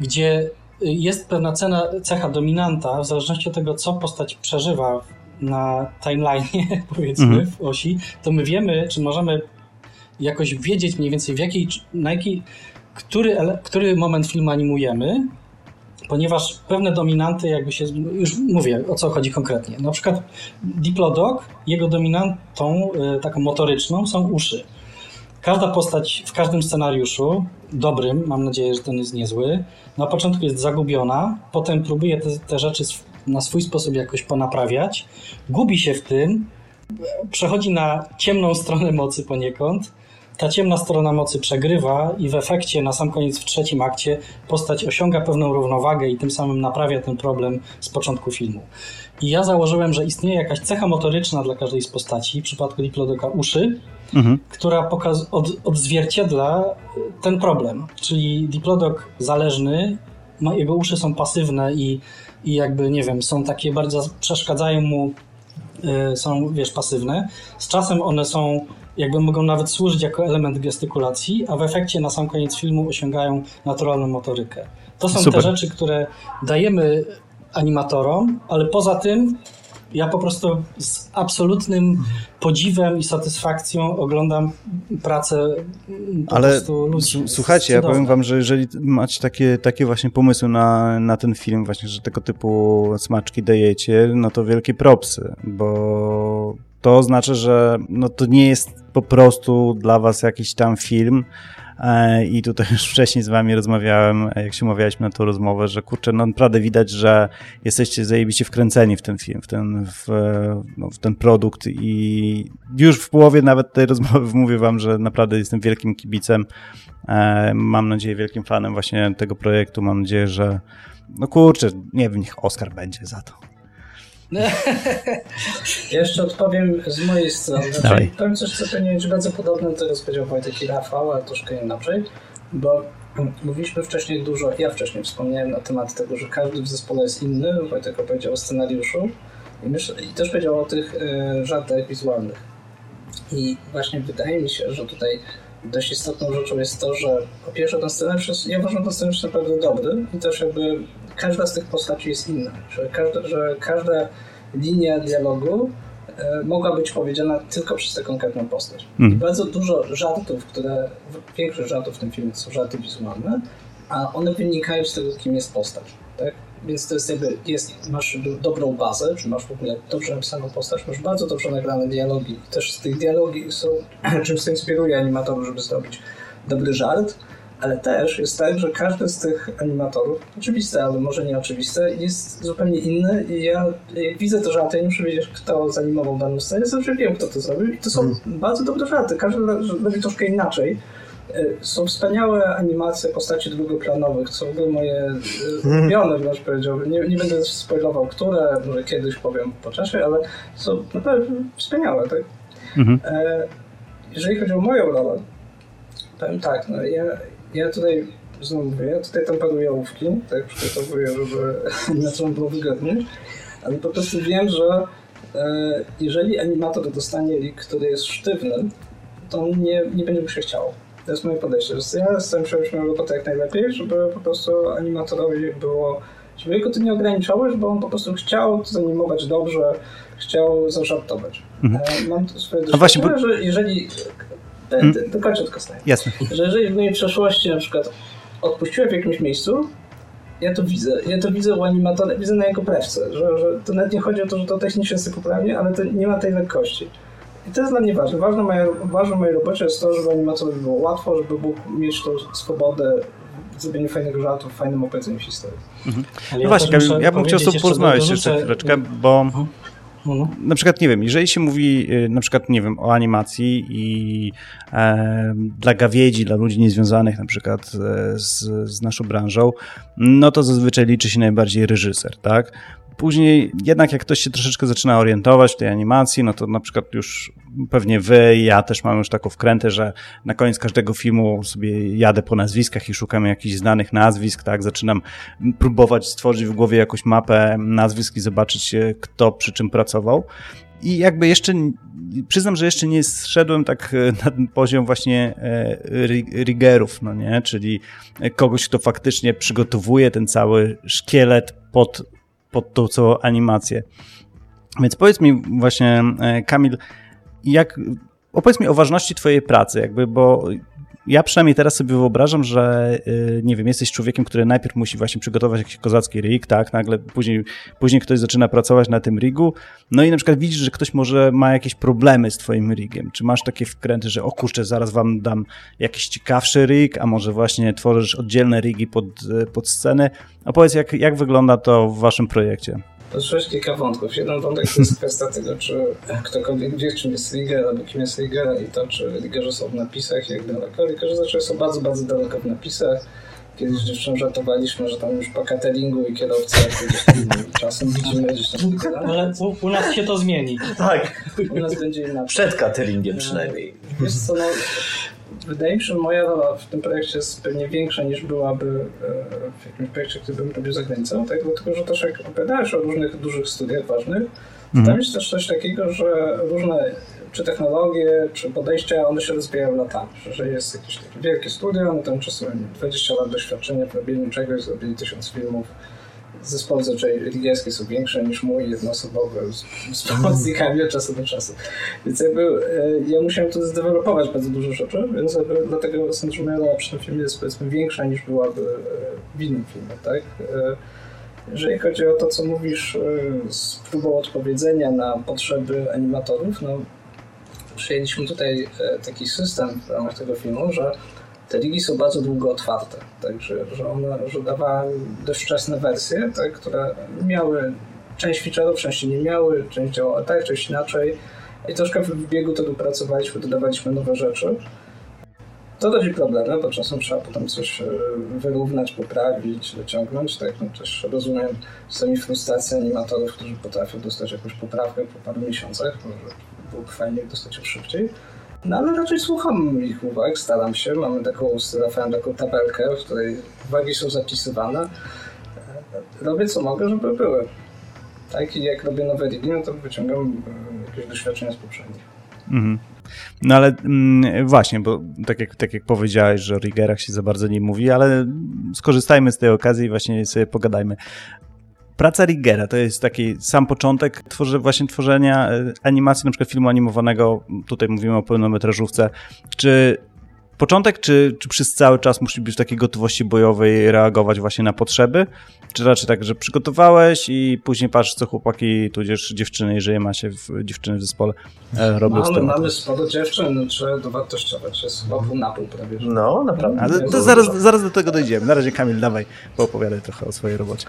gdzie y, jest pewna cena, cecha dominanta, w zależności od tego, co postać przeżywa na timeline, powiedzmy, -hmm. w osi, to my wiemy, czy możemy jakoś wiedzieć mniej więcej w jakiej, na jaki, który, który moment filmu animujemy, ponieważ pewne dominanty jakby się, już mówię o co chodzi konkretnie. Na przykład Diplodok, jego dominantą y, taką motoryczną są uszy. Każda postać w każdym scenariuszu, dobrym, mam nadzieję, że ten jest niezły, na początku jest zagubiona, potem próbuje te, te rzeczy na swój sposób jakoś ponaprawiać, gubi się w tym, przechodzi na ciemną stronę mocy poniekąd, ta ciemna strona mocy przegrywa i w efekcie na sam koniec w trzecim akcie postać osiąga pewną równowagę i tym samym naprawia ten problem z początku filmu. I ja założyłem, że istnieje jakaś cecha motoryczna dla każdej z postaci, w przypadku Diplodoka uszy, mhm. która pokaz- od- odzwierciedla ten problem. Czyli Diplodok zależny, jego uszy są pasywne i, i jakby, nie wiem, są takie bardzo, przeszkadzają mu, yy, są, wiesz, pasywne. Z czasem one są jakby mogą nawet służyć jako element gestykulacji, a w efekcie na sam koniec filmu osiągają naturalną motorykę. To są Super. te rzeczy, które dajemy animatorom, ale poza tym ja po prostu z absolutnym podziwem i satysfakcją oglądam pracę po Ale prostu ludzi. Słuchajcie, ja powiem wam, że jeżeli macie takie, takie właśnie pomysły na, na ten film, właśnie, że tego typu smaczki dajecie, no to wielkie propsy, bo to oznacza, że no to nie jest po prostu dla was jakiś tam film, e, i tutaj już wcześniej z wami rozmawiałem, jak się umawialiśmy na tą rozmowę, że kurczę, no naprawdę widać, że jesteście zajebiście wkręceni w ten film, w ten, w, no, w ten produkt i już w połowie nawet tej rozmowy mówię wam, że naprawdę jestem wielkim kibicem. E, mam nadzieję, wielkim fanem właśnie tego projektu. Mam nadzieję, że no kurczę, nie wiem, niech Oscar będzie za to. Jeszcze odpowiem z mojej strony. Znaczy, powiem coś, co pewnie jest bardzo podobne do tego, co powiedział Wojtek i Rafał, ale troszkę inaczej, bo mówiliśmy wcześniej dużo, ja wcześniej wspomniałem na temat tego, że każdy w zespole jest inny, Wojtek opowiedział o scenariuszu i, myślę, i też powiedział o tych y, żartach wizualnych. I właśnie wydaje mi się, że tutaj dość istotną rzeczą jest to, że po pierwsze ten scenariusz jest, ja uważam ten scenariusz naprawdę dobry i też jakby każda z tych postaci jest inna, że każda, że każda linia dialogu e, mogła być powiedziana tylko przez tę konkretną postać. Mm. Bardzo dużo żartów, które, większość żartów w tym filmie są żarty wizualne, a one wynikają z tego, kim jest postać. Tak? Więc to jest jakby, jest, masz dobrą bazę, czy masz w ogóle dobrze napisaną postać, masz bardzo dobrze nagrane dialogi. I też z tych dialogi są, czymś co inspiruje animatorów, żeby zrobić dobry żart, ale też jest tak, że każdy z tych animatorów, oczywiste, ale może nie oczywiste, jest zupełnie inny i ja jak widzę te żarty, nie muszę wiedzieć, kto zanimował daną scenę, zawsze wiem, kto to zrobił i to są hmm. bardzo dobre żarty, każdy robi troszkę inaczej. E, są wspaniałe animacje postaci drugoplanowych, są w moje e, mhm. ulubione, wręcz powiedziałbym. Nie, nie będę spoilował, które, może kiedyś powiem po czasie, ale są naprawdę wspaniałe. Tak? Mhm. E, jeżeli chodzi o moją rolę, powiem tak, no ja, ja tutaj znowu mówię, ja tutaj tam paruję ołówki, tak przygotowuję, żeby animacją było wygodnie, ale po prostu wiem, że jeżeli animator dostanie lik, który jest sztywny, to nie, nie będzie mu się chciało. To jest moje podejście. Ja staram się robić moją robotę jak najlepiej, żeby po prostu animatorowi było... Żeby jego to nie ograniczałeś, bo on po prostu chciał zanimować dobrze, chciał zażartować. Mhm. E, mam swoje doświadczenie, właśnie, bo... że jeżeli... Hmm? Dokończę tylko zdanie. Jasne. Że jeżeli w mojej przeszłości na przykład odpuściłem w jakimś miejscu, ja to widzę. Ja to widzę u animatora, widzę na jego prewce, że, że to nawet nie chodzi o to, że to technicznie jest poprawnie, ale to nie ma tej lekkości. I to jest dla mnie ważne. Ważne, moje, ważne w mojej robocie jest to, żeby animatorowi było łatwo, żeby mógł mieć tą swobodę w zrobieniu fajnego żartu, w fajnym opowiedzeniu historii. Mhm. No ja właśnie, ja, ja bym chciał z tobą porozmawiać jeszcze chwileczkę, bo mhm. Mhm. na przykład, nie wiem, jeżeli się mówi y, na przykład, nie wiem, o animacji i e, dla gawiedzi, dla ludzi niezwiązanych na przykład e, z, z naszą branżą, no to zazwyczaj liczy się najbardziej reżyser, tak? Później jednak jak ktoś się troszeczkę zaczyna orientować w tej animacji, no to na przykład już pewnie wy i ja też mamy już taką wkrętę, że na koniec każdego filmu sobie jadę po nazwiskach i szukam jakichś znanych nazwisk, tak? Zaczynam próbować stworzyć w głowie jakąś mapę nazwisk i zobaczyć, kto przy czym pracował. I jakby jeszcze, przyznam, że jeszcze nie zszedłem tak e, na ten poziom właśnie e, rigerów, no nie? Czyli kogoś, kto faktycznie przygotowuje ten cały szkielet pod pod tą całą animację. Więc powiedz mi właśnie, e, Kamil, jak, opowiedz mi o ważności twojej pracy, jakby, bo ja przynajmniej teraz sobie wyobrażam, że y, nie wiem, jesteś człowiekiem, który najpierw musi właśnie przygotować jakiś kozacki rig, tak, nagle później, później ktoś zaczyna pracować na tym rigu, no i na przykład widzisz, że ktoś może ma jakieś problemy z twoim rigiem. Czy masz takie wkręty, że o kurczę, zaraz wam dam jakiś ciekawszy rig, a może właśnie tworzysz oddzielne rigi pod, pod scenę? Opowiedz, jak, jak wygląda to w waszym projekcie? Poruszyłeś kilka wątków. Jeden wątek to jest kwestia tego, czy ktokolwiek wie, czym jest Rigger, albo kim jest Rigger i to, czy Riggerzy są w napisach, jak daleko. Riggerzy zaczęli są bardzo, bardzo daleko w napisach. Kiedyś dziewczyn żartowaliśmy, że tam już po cateringu i kierowcy gdzieś tam czasem widzimy gdzieś tam. Ale u, u, nas się to zmieni. Tak. U nas będzie inaczej. Przed cateringiem przynajmniej. Wiesz co, no, wydaje mi się, że moja rola w tym projekcie jest pewnie większa niż byłaby e, w jakimś projekcie, który bym robił za granicą, tak? dlatego że też jak opowiadałeś o różnych dużych studiach ważnych, mhm. tam jest też coś takiego, że różne czy technologie, czy podejścia, one się rozwijają latami. Że jest jakieś takie wielkie studio, no tam czasem 20 lat doświadczenia w robieniu czegoś, zrobili tysiąc filmów, zespoły zazwyczaj ligielskie są większe niż mój jednoosobowy z, z pomocnikami od czasu do czasu. Więc jakby e, ja musiałem tu zdevelopować bardzo dużo rzeczy, więc jakby dlatego rola przy tym filmie jest powiedzmy większa niż byłaby e, w innym filmie, tak? E, jeżeli chodzi o to, co mówisz z próbą odpowiedzenia na potrzeby animatorów, no przyjęliśmy tutaj taki system w ramach tego filmu, że te ligi są bardzo długo otwarte, także że one że dawały dość wczesne wersje, tak, które miały część feature'ów, część nie miały, część działała tak, część inaczej i troszkę w biegu to dopracowaliśmy, dodawaliśmy nowe rzeczy. To rodzi problemy, bo czasem trzeba potem coś e, wyrównać, poprawić, dociągnąć. Tak? No też rozumiem czasami frustrację animatorów, którzy potrafią dostać jakąś poprawkę po paru miesiącach, może byłoby fajnie dostać ją szybciej. No ale raczej słucham ich uwag, staram się. Mamy taką, stworzyłem taką tabelkę, w której uwagi są zapisywane. Robię co mogę, żeby były. Tak i jak robię nowe ligi, no to wyciągam e, jakieś doświadczenia z poprzednich. Mhm. No ale mm, właśnie, bo tak jak, tak jak powiedziałeś, że o Rigerach się za bardzo nie mówi, ale skorzystajmy z tej okazji i właśnie sobie pogadajmy. Praca Riggera to jest taki sam początek tworzy, właśnie tworzenia e, animacji, na przykład filmu animowanego, tutaj mówimy o pełnometrażówce. Czy początek, czy, czy przez cały czas musi być w takiej gotowości bojowej reagować właśnie na potrzeby? Czy raczej tak, że przygotowałeś i później patrzysz, co chłopaki, tudzież dziewczyny, jeżeli macie w, dziewczyny w zespole, e, robią mamy, mamy sporo dziewczyn, no, trzeba dowartościować. Jest chyba pół na pół prawie. No, naprawdę. Ale to zaraz, zaraz do tego dojdziemy. Na razie Kamil, dawaj, poopowiadaj trochę o swojej robocie.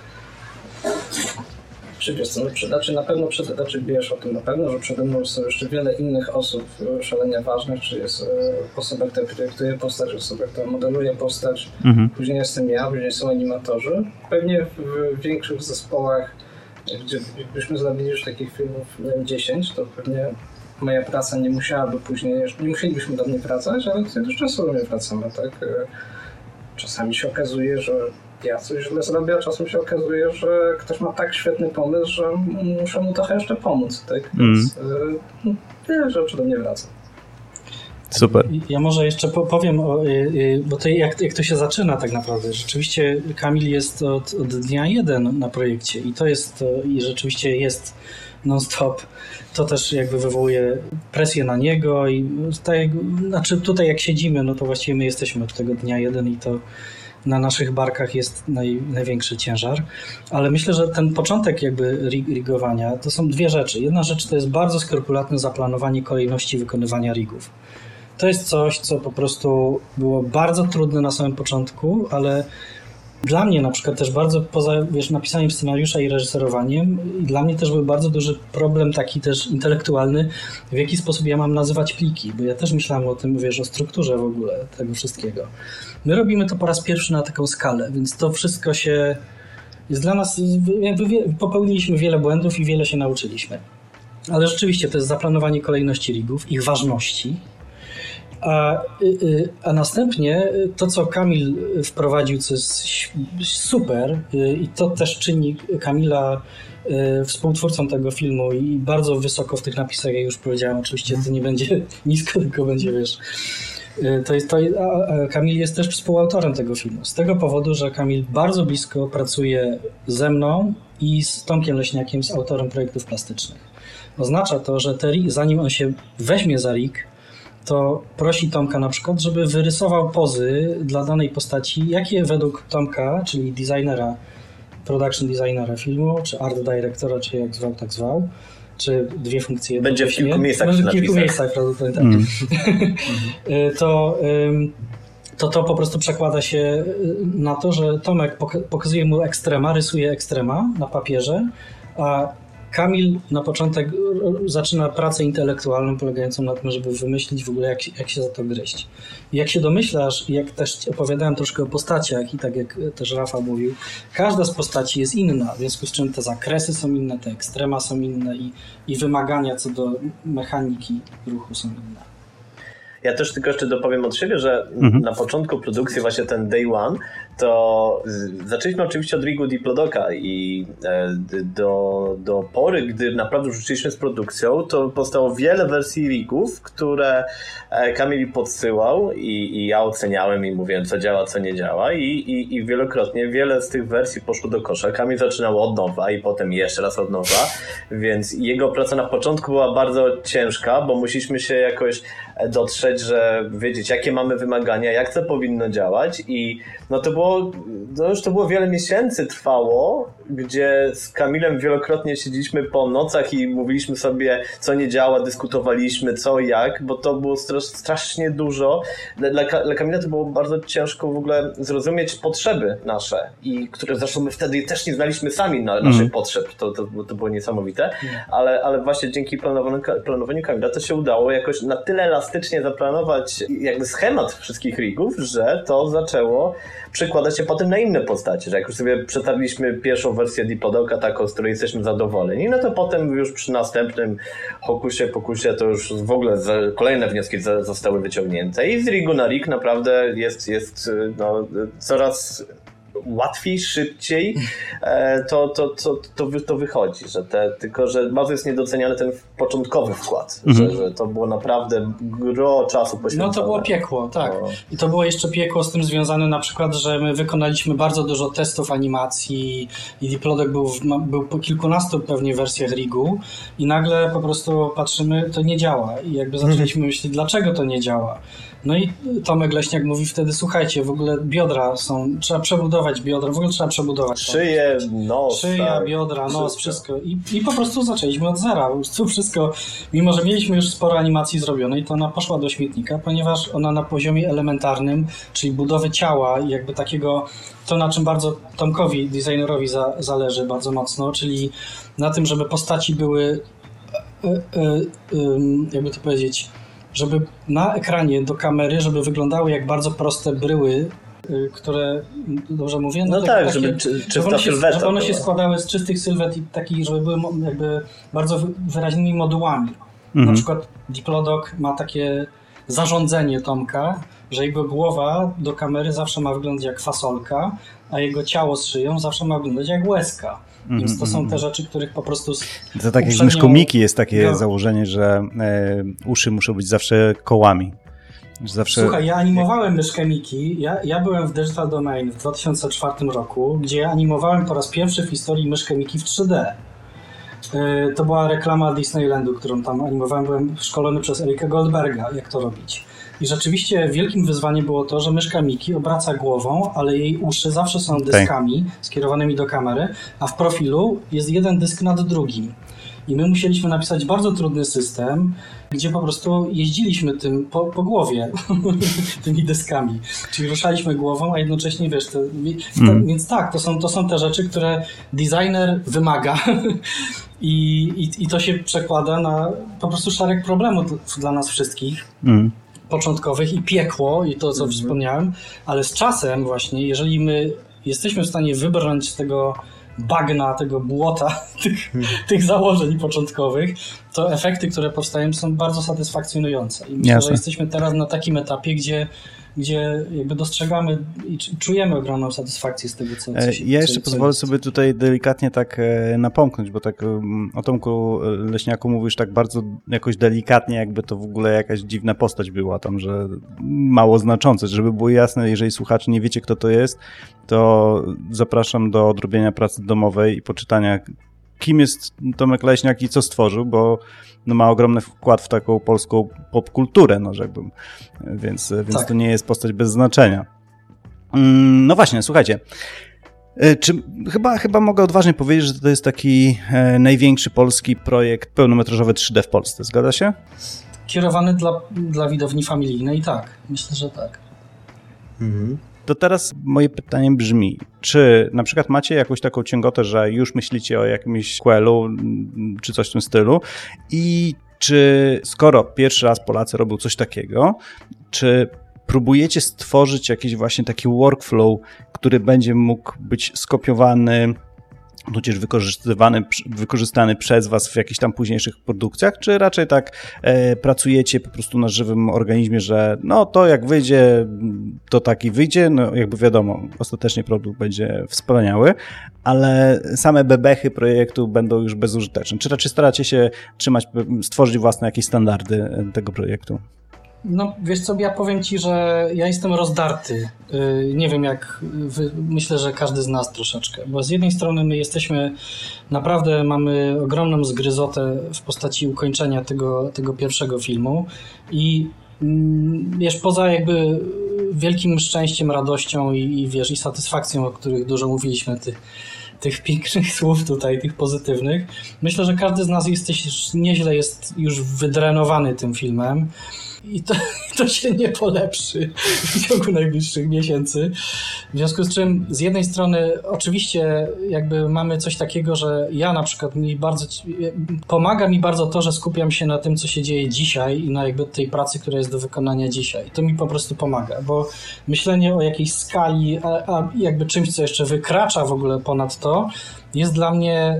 Czy wiesz co, znaczy na pewno przed, znaczy wiesz o tym na pewno, że przede mną są jeszcze wiele innych osób e, szalenie ważnych, czy jest e, osoba, która projektuje postać, osoba, która modeluje postać, mhm. później jestem ja, później są animatorzy. Pewnie w większych zespołach, gdzie byśmy zrobili już takich filmów nie wiem, 10, to pewnie moja praca nie musiałaby później, nie musielibyśmy do mnie wracać, ale też często do mnie wracamy, tak? E, czasami się okazuje, że ja coś źle zrobię, a czasem się okazuje, że ktoś ma tak świetny pomysł, że muszę mu trochę jeszcze pomóc, tak? Mm. Więc mm. wiele rzeczy do mnie wraca. Super. Ja może jeszcze powiem, y, y, bo to jak, jak to się zaczyna tak naprawdę. Rzeczywiście Kamil jest od, od dnia jeden na projekcie i to jest, i rzeczywiście jest non-stop. To też jakby wywołuje presję na niego i tak, znaczy tutaj jak siedzimy, no to właściwie my jesteśmy od tego dnia jeden i to na naszych barkach jest naj, największy ciężar, ale myślę, że ten początek jakby rigowania to są dwie rzeczy. Jedna rzecz to jest bardzo skrupulatne zaplanowanie kolejności wykonywania rigów. To jest coś, co po prostu było bardzo trudne na samym początku, ale dla mnie na przykład też bardzo poza wiesz, napisaniem scenariusza i reżyserowaniem, dla mnie też był bardzo duży problem taki też intelektualny, w jaki sposób ja mam nazywać pliki, bo ja też myślałem o tym, wiesz, o strukturze w ogóle tego wszystkiego. My robimy to po raz pierwszy na taką skalę, więc to wszystko się jest dla nas, popełniliśmy wiele błędów i wiele się nauczyliśmy. Ale rzeczywiście to jest zaplanowanie kolejności rigów, ich ważności, a, y, y, a następnie to, co Kamil wprowadził, co jest super, y, i to też czyni Kamila współtwórcą tego filmu i bardzo wysoko w tych napisach, jak już powiedziałem, oczywiście to nie będzie nisko, tylko będzie, wiesz, to jest, to, Kamil jest też współautorem tego filmu. Z tego powodu, że Kamil bardzo blisko pracuje ze mną i z Tomkiem Leśniakiem, z autorem projektów plastycznych. Oznacza to, że te, zanim on się weźmie za RIG, to prosi Tomka na przykład, żeby wyrysował pozy dla danej postaci, jakie według Tomka, czyli designera, production designera filmu, czy art directora, czy jak zwał, tak zwał, czy dwie funkcje. Będzie w kilku miejscach. Będzie w kilku miejscach prawdopodobnie. Mm. to, to to po prostu przekłada się y, na to, że Tomek pokazuje mu ekstrema, rysuje ekstrema na papierze, a Kamil na początek zaczyna pracę intelektualną polegającą na tym, żeby wymyślić w ogóle, jak, jak się za to gryźć. I jak się domyślasz, jak też opowiadałem troszkę o postaciach i tak jak też Rafa mówił, każda z postaci jest inna, w związku z czym te zakresy są inne, te ekstrema są inne i, i wymagania co do mechaniki ruchu są inne. Ja też tylko jeszcze dopowiem od siebie, że mhm. na początku produkcji, właśnie ten day one, to zaczęliśmy oczywiście od Rigu Diplodoka i e, do, do pory, gdy naprawdę rzuciliśmy z produkcją, to powstało wiele wersji Rigów, które e, Kamil podsyłał i, i ja oceniałem i mówiłem, co działa, co nie działa i, i, i wielokrotnie wiele z tych wersji poszło do kosza. Kamil zaczynał od nowa i potem jeszcze raz od nowa, więc jego praca na początku była bardzo ciężka, bo musieliśmy się jakoś dotrzeć, że wiedzieć, jakie mamy wymagania, jak to powinno działać i no to było, no już to było wiele miesięcy trwało, gdzie z Kamilem wielokrotnie siedzieliśmy po nocach i mówiliśmy sobie, co nie działa, dyskutowaliśmy, co jak, bo to było strasznie dużo. Dla, dla Kamila to było bardzo ciężko w ogóle zrozumieć potrzeby nasze, i które zresztą my wtedy też nie znaliśmy sami na, naszych mm. potrzeb, to, to, to było niesamowite, ale, ale właśnie dzięki planowaniu, planowaniu Kamila to się udało jakoś na tyle elastycznie zaplanować jakby schemat wszystkich rigów, że to zaczęło przekłada się potem na inne postacie, że jak już sobie przetarliśmy pierwszą wersję Dipodoka, taką, z której jesteśmy zadowoleni, no to potem już przy następnym Hokusie, Pokusie to już w ogóle kolejne wnioski zostały wyciągnięte. I z Rigu na Rig naprawdę jest, jest no, coraz łatwiej, szybciej, e, to, to, to, to, to wychodzi, że te, tylko że bardzo jest niedoceniany ten początkowy wkład, mhm. że, że to było naprawdę gro czasu poświęcone. No to było piekło, tak. No. I to było jeszcze piekło z tym związane na przykład, że my wykonaliśmy bardzo dużo testów animacji i Diplodok był, w, był po kilkunastu pewnie wersjach Rigu i nagle po prostu patrzymy, to nie działa i jakby zaczęliśmy myśleć, dlaczego to nie działa. No i Tomek Leśniak mówi wtedy, słuchajcie, w ogóle biodra są, trzeba przebudować biodra, w ogóle trzeba przebudować. Szyję, nos. Szyja, tak, biodra, nos, wszystko. I, I po prostu zaczęliśmy od zera. To wszystko, mimo że mieliśmy już sporo animacji zrobionej, to ona poszła do śmietnika, ponieważ ona na poziomie elementarnym, czyli budowy ciała i jakby takiego, to na czym bardzo Tomkowi, designerowi za, zależy bardzo mocno, czyli na tym, żeby postaci były e, e, e, jakby to powiedzieć, żeby na ekranie do kamery, żeby wyglądały jak bardzo proste bryły, y, które, dobrze mówię? No, no tak, takie, żeby czy, czysta żeby one, się, żeby one się składały z czystych sylwet i takich, żeby były jakby bardzo wyraźnymi modułami. Mhm. Na przykład Diplodok ma takie zarządzenie Tomka, że jego głowa do kamery zawsze ma wyglądać jak fasolka, a jego ciało z szyją zawsze ma wyglądać jak łezka. Więc to są te mhm. rzeczy, których po prostu. To tak jak z myszką Miki jest takie założenie, że e, uszy muszą być zawsze kołami. Zawsze... Słuchaj, ja animowałem myszkę Miki. Ja, ja byłem w Digital Domain w 2004 roku, gdzie animowałem po raz pierwszy w historii myszkę Miki w 3D. E, to była reklama Disneylandu, którą tam animowałem. Byłem szkolony przez Erika Goldberga, jak to robić. I rzeczywiście wielkim wyzwaniem było to, że myszka Miki obraca głową, ale jej uszy zawsze są dyskami okay. skierowanymi do kamery, a w profilu jest jeden dysk nad drugim. I my musieliśmy napisać bardzo trudny system, gdzie po prostu jeździliśmy tym po, po głowie, tymi deskami. Czyli ruszaliśmy głową, a jednocześnie wiesz, to, mm. więc tak, to są, to są te rzeczy, które designer wymaga. I, i, I to się przekłada na po prostu szereg problemów dla nas wszystkich. Mm początkowych i piekło, i to, co mhm. wspomniałem, ale z czasem właśnie, jeżeli my jesteśmy w stanie wybrnąć z tego bagna, tego błota, tych, mhm. tych założeń początkowych, to efekty, które powstają są bardzo satysfakcjonujące. I myślę, Jasne. że jesteśmy teraz na takim etapie, gdzie gdzie jakby dostrzegamy i czujemy ogromną satysfakcję z tego, co, co e, się, Ja jeszcze co, pozwolę co sobie tutaj delikatnie tak e, napomknąć, bo tak o Tomku e, Leśniaku mówisz tak bardzo jakoś delikatnie, jakby to w ogóle jakaś dziwna postać była tam, że mało znaczące. Żeby było jasne, jeżeli słuchacze nie wiecie, kto to jest, to zapraszam do odrobienia pracy domowej i poczytania kim jest Tomek Leśniak i co stworzył, bo no, ma ogromny wkład w taką polską popkulturę, no rzekłbym. Więc, więc tak. to nie jest postać bez znaczenia. Mm, no właśnie, słuchajcie. E, czy chyba, chyba mogę odważnie powiedzieć, że to jest taki e, największy polski projekt pełnometrażowy 3D w Polsce, zgadza się? Kierowany dla, dla widowni familijnej, tak. Myślę, że tak. Mhm. To teraz moje pytanie brzmi, czy na przykład macie jakąś taką ciągotę, że już myślicie o jakimś sequelu mm, czy coś w tym stylu? I czy skoro pierwszy raz Polacy robią coś takiego, czy próbujecie stworzyć jakiś właśnie taki workflow, który będzie mógł być skopiowany tudzież wykorzystywany, wykorzystany przez Was w jakichś tam późniejszych produkcjach, czy raczej tak e, pracujecie po prostu na żywym organizmie, że no to jak wyjdzie, to taki wyjdzie, no jakby wiadomo, ostatecznie produkt będzie wspaniały, ale same bebechy projektu będą już bezużyteczne. Czy raczej staracie się trzymać, stworzyć własne jakieś standardy tego projektu? No, wiesz co, ja powiem ci, że ja jestem rozdarty. Y, nie wiem, jak wy, myślę, że każdy z nas troszeczkę, bo z jednej strony my jesteśmy, naprawdę mamy ogromną zgryzotę w postaci ukończenia tego, tego pierwszego filmu i mm, wiesz, poza jakby wielkim szczęściem, radością i, i wiesz, i satysfakcją, o których dużo mówiliśmy, tych, tych pięknych słów tutaj, tych pozytywnych. Myślę, że każdy z nas jesteś, nieźle jest już wydrenowany tym filmem i to, to się nie polepszy w ciągu najbliższych miesięcy. W związku z czym z jednej strony oczywiście jakby mamy coś takiego, że ja na przykład mi bardzo pomaga mi bardzo to, że skupiam się na tym, co się dzieje dzisiaj i na jakby tej pracy, która jest do wykonania dzisiaj. To mi po prostu pomaga, bo myślenie o jakiejś skali, a, a jakby czymś, co jeszcze wykracza w ogóle ponad to, jest dla mnie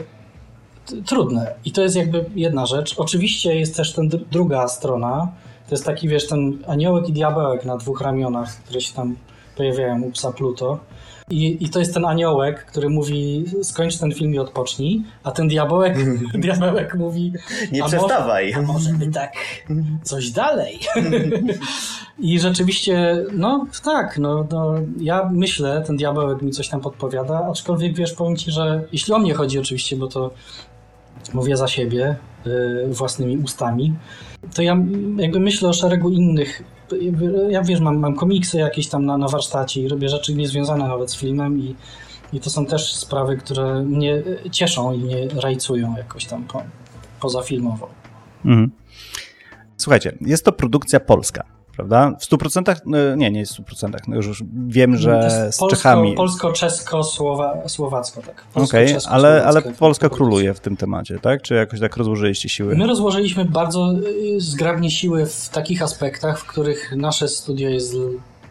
trudne. I to jest jakby jedna rzecz. Oczywiście jest też ta druga strona, to jest taki, wiesz, ten aniołek i diabełek na dwóch ramionach, które się tam pojawiają u psa Pluto. I, I to jest ten aniołek, który mówi skończ ten film i odpocznij, a ten diabełek, diabełek mówi nie przestawaj. Może, a może by tak coś dalej. I rzeczywiście, no tak, no, no, ja myślę, ten diabełek mi coś tam podpowiada, aczkolwiek wiesz, powiem ci, że jeśli o mnie chodzi oczywiście, bo to mówię za siebie, y, własnymi ustami, to ja jakby myślę o szeregu innych ja wiesz, mam, mam komiksy jakieś tam na, na warsztacie i robię rzeczy niezwiązane nawet z filmem i, i to są też sprawy, które mnie cieszą i mnie rajcują jakoś tam po, pozafilmowo. Mhm. Słuchajcie, jest to produkcja polska prawda? W 100%? No, nie, nie jest w 100%. No już wiem, że z polsko, Czechami. Polsko-czesko-słowacko, tak. Okej, okay, ale, ale Polska króluje w tym temacie, tak? Czy jakoś tak rozłożyliście siły? My rozłożyliśmy bardzo y, zgrabnie siły w takich aspektach, w których nasze studio jest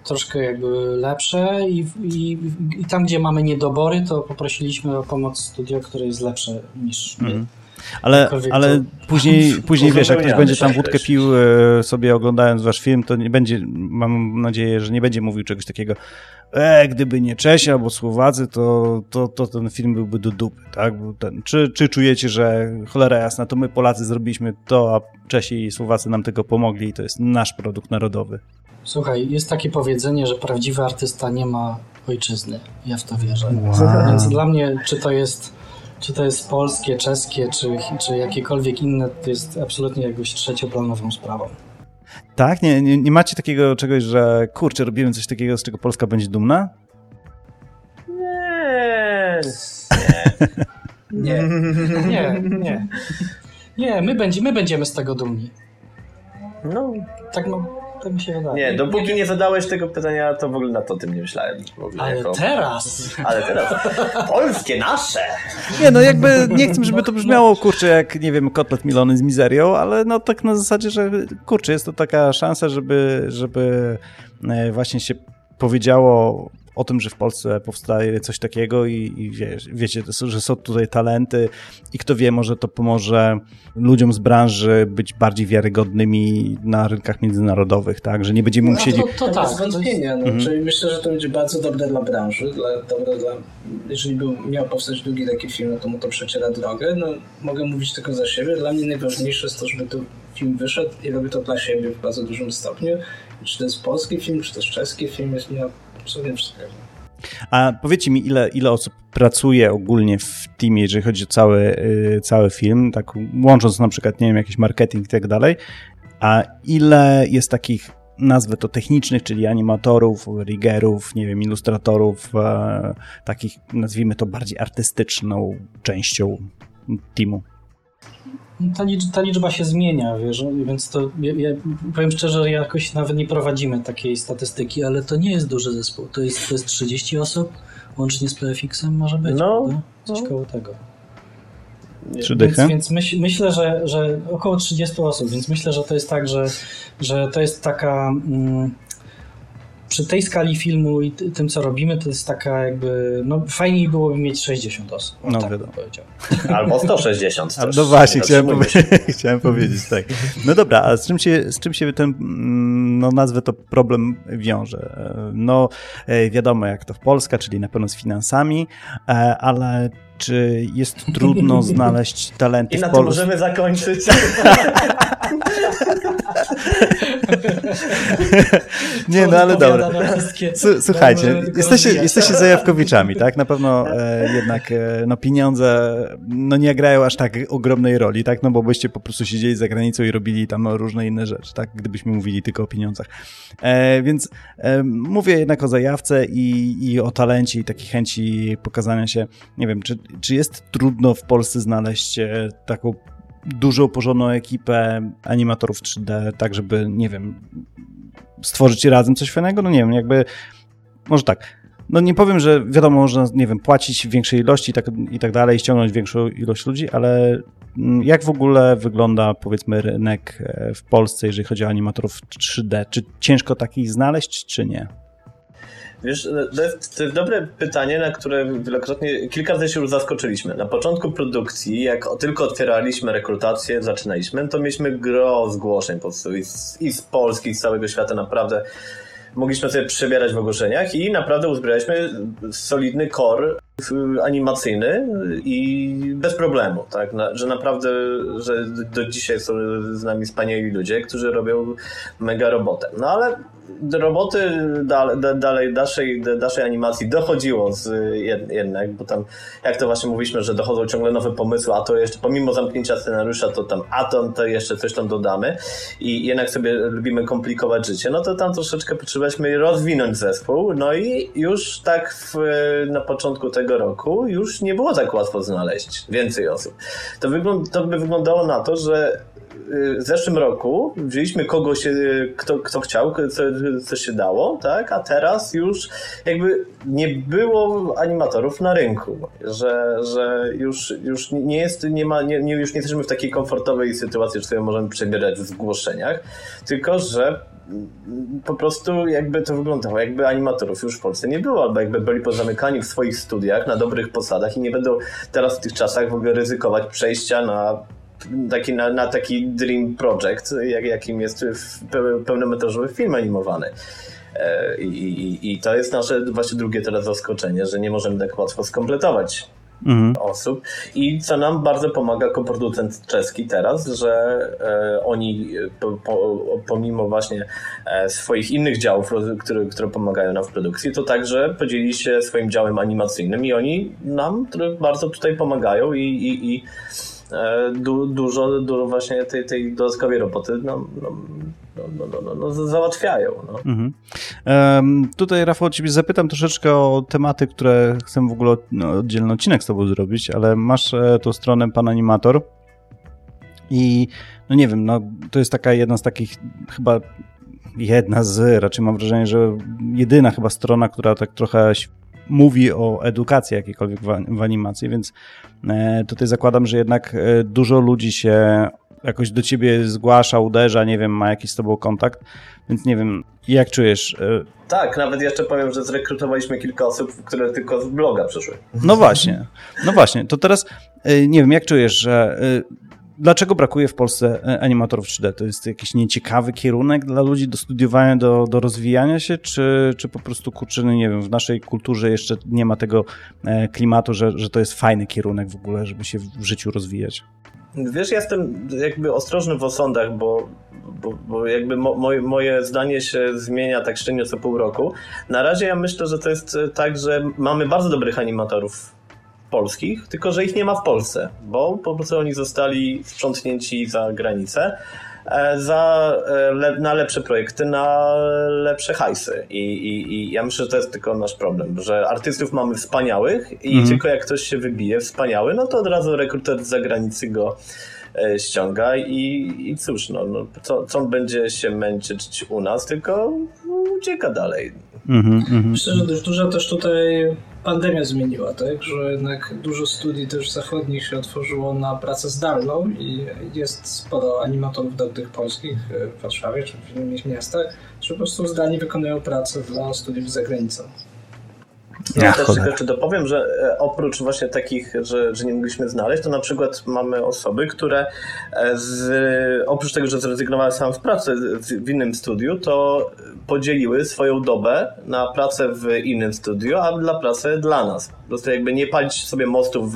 troszkę jakby lepsze i, i, i tam, gdzie mamy niedobory, to poprosiliśmy o pomoc studio, które jest lepsze niż my. Mm. Ale, ale później, później wiesz, jak ktoś będzie tam wódkę pił e, sobie oglądając wasz film, to nie będzie, mam nadzieję, że nie będzie mówił czegoś takiego, e, gdyby nie Czesi albo Słowacy, to, to, to ten film byłby do dupy, tak? Ten, czy, czy czujecie, że cholera jasna, to my Polacy zrobiliśmy to, a Czesi i Słowacy nam tego pomogli i to jest nasz produkt narodowy? Słuchaj, jest takie powiedzenie, że prawdziwy artysta nie ma ojczyzny. Ja w to wierzę. Wow. Więc dla mnie, czy to jest czy to jest polskie, czeskie, czy, czy jakiekolwiek inne, to jest absolutnie jakąś trzecioplanową sprawą. Tak? Nie, nie, nie macie takiego czegoś, że kurczę, robimy coś takiego, z czego Polska będzie dumna? Nie. Nie. Nie, nie. Nie, my, będzie, my będziemy z tego dumni. No. Tak, no, to mi się wydaje. Nie, dopóki nie zadałeś tego pytania, to w ogóle na to tym nie myślałem. Ale jako... teraz! Ale teraz. Polskie, nasze! Nie, no jakby nie chcę, żeby to brzmiało, kurczę, jak, nie wiem, kotlet milony z mizerią, ale no tak na zasadzie, że kurczę, jest to taka szansa, żeby, żeby e, właśnie się powiedziało o tym, że w Polsce powstaje coś takiego i, i wie, wiecie, że są tutaj talenty i kto wie, może to pomoże ludziom z branży być bardziej wiarygodnymi na rynkach międzynarodowych, tak? Że nie będziemy no, musieli... To, to, tak, wątpienia. No, mhm. Czyli myślę, że to będzie bardzo dobre dla branży, dla, dobre dla... Jeżeli był, miał powstać drugi taki film, no to mu to przeciera drogę. No, mogę mówić tylko za siebie. Dla mnie najważniejsze jest to, żeby tu film wyszedł i robię to dla siebie w bardzo dużym stopniu. Czy to jest polski film, czy to jest czeski film, jest mi A powiedzcie mi, ile, ile osób pracuje ogólnie w teamie, jeżeli chodzi o cały, yy, cały film, tak łącząc na przykład, nie wiem, jakiś marketing i tak dalej, a ile jest takich nazwę to technicznych, czyli animatorów, rigerów, nie wiem, ilustratorów, e, takich nazwijmy to bardziej artystyczną częścią teamu? Ta, liczba, ta liczba się zmienia, wiesz, więc to ja, ja, powiem szczerze, że jakoś nawet nie prowadzimy takiej statystyki, ale to nie jest duży zespół. To jest, to jest 30 osób, łącznie z PFX-em może być, no, prawda? Coś no. koło tego. Trzy więc, więc myśl, myślę, że, że około 30 osób, więc myślę, że to jest tak, że, że to jest taka. Mm, przy tej skali filmu i tym, co robimy, to jest taka jakby, no fajniej byłoby mieć 60 osób. No tak wiadomo. Powiedział. Albo 160. A, no właśnie, chciałem, powie chciałem powiedzieć tak. No dobra, a z czym się, z czym się ten, mm, no nazwę to problem wiąże? No e, wiadomo jak to w Polska, czyli na pewno z finansami, e, ale czy jest trudno znaleźć talenty I na w Polsce? możemy zakończyć. nie, no ale dobra. Słuchajcie, jesteście, jesteście zajawkowiczami, tak? Na pewno e, jednak e, no, pieniądze no, nie grają aż tak ogromnej roli, tak? No bo byście po prostu siedzieli za granicą i robili tam różne inne rzeczy, tak? Gdybyśmy mówili tylko o pieniądzach. E, więc e, mówię jednak o zajawce i, i o talencie i takiej chęci pokazania się. Nie wiem, czy, czy jest trudno w Polsce znaleźć e, taką dużo porządną ekipę animatorów 3D, tak żeby, nie wiem, stworzyć razem coś fajnego? No nie wiem, jakby, może tak. No nie powiem, że wiadomo, można, nie wiem, płacić większej ilości i tak, i tak dalej, ściągnąć większą ilość ludzi, ale mm, jak w ogóle wygląda, powiedzmy, rynek e, w Polsce, jeżeli chodzi o animatorów 3D? Czy ciężko takich znaleźć, czy nie? Wiesz, to jest, dobre pytanie, na które wielokrotnie, kilka razy się już zaskoczyliśmy. Na początku produkcji, jak tylko otwieraliśmy rekrutację, zaczynaliśmy, to mieliśmy gro zgłoszeń po prostu i z, i z Polski, i z całego świata naprawdę mogliśmy sobie przebierać w ogłoszeniach i naprawdę uzbieraliśmy solidny core animacyjny i bez problemu, tak, na, że naprawdę, że do dzisiaj są z nami wspaniali ludzie, którzy robią mega robotę. No ale do roboty dalej, dalszej, dalszej animacji dochodziło z, jednak, bo tam jak to właśnie mówiliśmy, że dochodzą ciągle nowe pomysły, a to jeszcze pomimo zamknięcia scenariusza, to tam a to, to jeszcze coś tam dodamy i jednak sobie lubimy komplikować życie, no to tam troszeczkę potrzebowaliśmy rozwinąć zespół, no i już tak w, na początku tego roku już nie było tak łatwo znaleźć więcej osób. To, wygląd, to by wyglądało na to, że w zeszłym roku wzięliśmy kogoś, e, kto, kto chciał, co, co się dało, tak? A teraz już jakby nie było animatorów na rynku, że, że już, już nie jest, nie ma, nie, nie, już nie jesteśmy w takiej komfortowej sytuacji, że sobie możemy przebierać w zgłoszeniach, tylko że po prostu jakby to wyglądało, jakby animatorów już w Polsce nie było, albo jakby byli pozamykani w swoich studiach na dobrych posadach i nie będą teraz w tych czasach w ogóle ryzykować przejścia na taki, na, na taki dream project, jak, jakim jest pełnometrażowy film animowany. E, I, i, I to jest nasze właśnie drugie teraz zaskoczenie, że nie możemy tak łatwo skompletować mhm. osób. I co nam bardzo pomaga koproducent czeski teraz, że e, oni po, po, pomimo właśnie e, swoich innych działów, które, które pomagają nam w produkcji, to także podzielili się swoim działem animacyjnym i oni nam bardzo tutaj pomagają i, i, i E, du, dużo, dużo właśnie tej, tej dodatkowej roboty no, no, no, no, no załatwiają. Mhm. Um, tutaj, Rafał, ciebie zapytam troszeczkę o tematy, które chcę w ogóle oddzielny odcinek z tobą zrobić, ale masz e, tą stronę Pan Animator i no nie wiem, no to jest taka jedna z takich chyba jedna z, raczej mam wrażenie, że jedyna chyba strona, która tak trochę mówi o edukacji jakiejkolwiek w, animacji, więc e, tutaj zakładam, że jednak e, dużo ludzi się jakoś do ciebie zgłasza, uderza, nie wiem, ma jakiś z tobą kontakt, więc nie wiem, jak czujesz? E, tak, nawet jeszcze powiem, że zrekrutowaliśmy kilka osób, które tylko z bloga przyszły. No właśnie, no właśnie, to teraz nie wiem, jak czujesz, że dlaczego brakuje w Polsce e, animatorów 3D? To jest jakiś nieciekawy kierunek dla ludzi do studiowania, do, do rozwijania się, czy, czy po prostu, kurczę, no nie wiem, w naszej kulturze jeszcze nie ma tego e, klimatu, że, że to jest fajny kierunek w ogóle, żeby się w życiu rozwijać? Wiesz, jestem jakby ostrożny w osądach, bo, bo, bo jakby mo, moje, moje zdanie się zmienia tak średnio co pół roku. Na razie ja myślę, że to jest tak, że mamy bardzo dobrych animatorów polskich, tylko że ich nie ma w Polsce, bo po prostu oni zostali sprzątnięci za granicę e, za, e, na lepsze projekty, na lepsze hajsy. I, i, I, ja myślę, że to jest tylko nasz problem, że artystów mamy wspaniałych i mhm. tylko jak ktoś się wybije wspaniały, no to od razu rekruter z zagranicy go e, ściąga i, i cóż, no, no co, co on będzie się męczyć u nas, tylko ucieka dalej. Mhm, mhm. Myślę, że dość dużo też tutaj pandemia zmieniła, tak? Że jednak dużo studii też zachodnich się otworzyło na pracę zdalną i jest sporo animatorów dobrych polskich w Warszawie czy w innych miastach, którzy po prostu zdalnie wykonują pracę dla studiów za granicą. Ja też tylko jeszcze dopowiem, że e, oprócz właśnie takich, że, że nie mogliśmy znaleźć, to na przykład mamy osoby, które e, z, oprócz tego, że zrezygnowały sam z pracy w innym studiu, to podzieliły swoją dobę na pracę w innym studiu, a dla pracy dla nas. Po prostu jakby nie palić sobie mostów,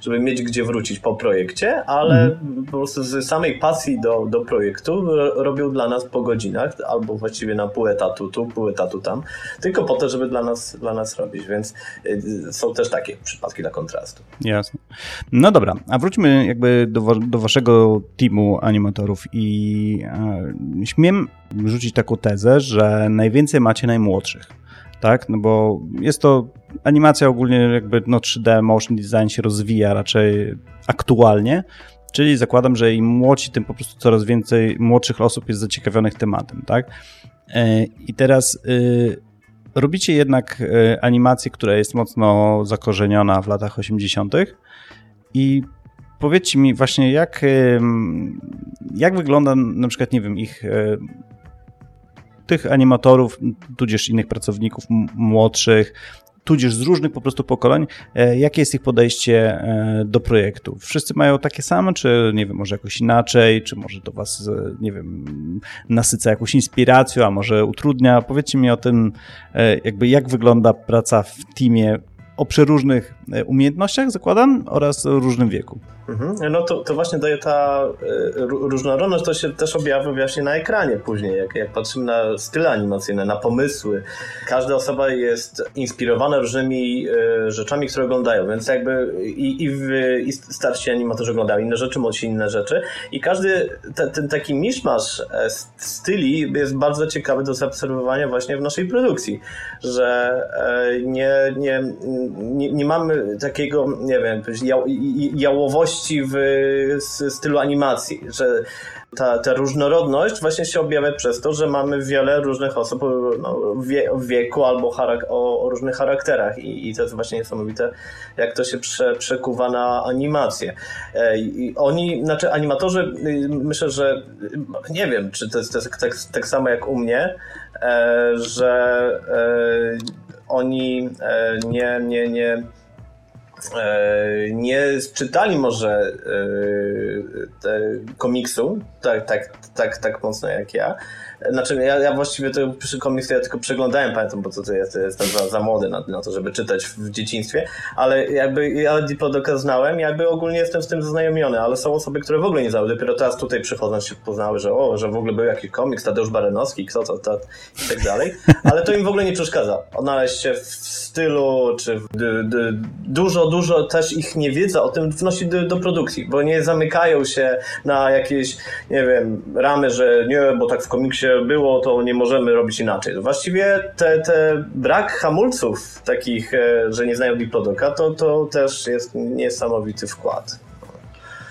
żeby mieć gdzie wrócić po projekcie, ale mhm. po prostu z samej pasji do, do projektu robią dla nas po godzinach, albo właściwie na pół etatu tu, pół etatu tam, tylko po to, żeby dla nas, dla nas robić, więc y, są też takie przypadki dla kontrastu. Jasne. No dobra, a wróćmy jakby do, do waszego teamu animatorów i e, śmiem rzucić taką tezę, że najwięcej macie najmłodszych tak? No bo jest to animacja ogólnie jakby no 3D, motion design się rozwija raczej aktualnie, czyli zakładam, że im młodsi, tym po prostu coraz więcej młodszych osób jest zaciekawionych tematem, tak? E, I teraz y, robicie jednak y, animację, która jest mocno zakorzeniona w latach 80. i powiedzcie mi właśnie, jak, jak wygląda na przykład, nie wiem, ich y, tych animatorów, tudzież innych pracowników młodszych, tudzież z różnych po prostu pokoleń, e, jakie jest ich podejście e, do projektu? Wszyscy mają takie same, czy nie wiem, może jakoś inaczej, czy może to was, e, nie wiem, nasyca jakąś inspiracją, a może utrudnia? Powiedzcie mi o tym, jakby jak wygląda praca w teamie o przeróżnych umiejętnościach, zakładam, oraz różnym wieku. Mhm. No to, to właśnie daje ta y, różnorodność, to się też objawia właśnie na ekranie później, jak, jak patrzymy na style animacyjne, na pomysły. Każda osoba jest inspirowana różnymi y, rzeczami, które oglądają, więc jakby i, i, w, i starsi animatorzy oglądają inne rzeczy, młodsi inne rzeczy i każdy te, ten taki miszmasz e, styli jest bardzo ciekawy do zaobserwowania właśnie w naszej produkcji, że e, nie, nie, nie, nie mamy takiego, nie wiem, jałowości w stylu animacji, że ta, ta różnorodność właśnie się objawia przez to, że mamy wiele różnych osób no, w wieku albo charak o, o, różnych charakterach I, i to jest właśnie niesamowite, jak to się prze, przekuwa na animację. E, I oni, znaczy animatorzy, y, myślę, że nie wiem, czy to jest, to jest tak, tak samo jak u mnie, e, że e, oni nie, nie, nie nie czytali może e, komiksu tak, tak, tak, tak mocno jak ja, znaczy, ja, ja właściwie to przy komiksie ja tylko przeglądałem, pamiętam, bo to, to jest, jestem za, za młody na, na, to, żeby czytać w dzieciństwie, ale jakby ja Diplodoka znałem, jakby ogólnie jestem z tym zaznajomiony, ale są osoby, które w ogóle nie znały. Dopiero teraz tutaj przychodząc się poznały, że o, że w ogóle był jakiś komiks, Tadeusz Barenowski, kto to, to i tak dalej, ale to im w ogóle nie przeszkadza. Odnaleźć się w stylu, czy w, d, dużo, też ich niewiedza o tym wnosi do, do produkcji, bo nie zamykają się na jakieś, nie wiem, ramy, że nie, bo tak w komiksie było, to nie możemy robić inaczej. Właściwie te, te brak hamulców takich, e, że nie znają Diplodoka, to, to też jest niesamowity wkład.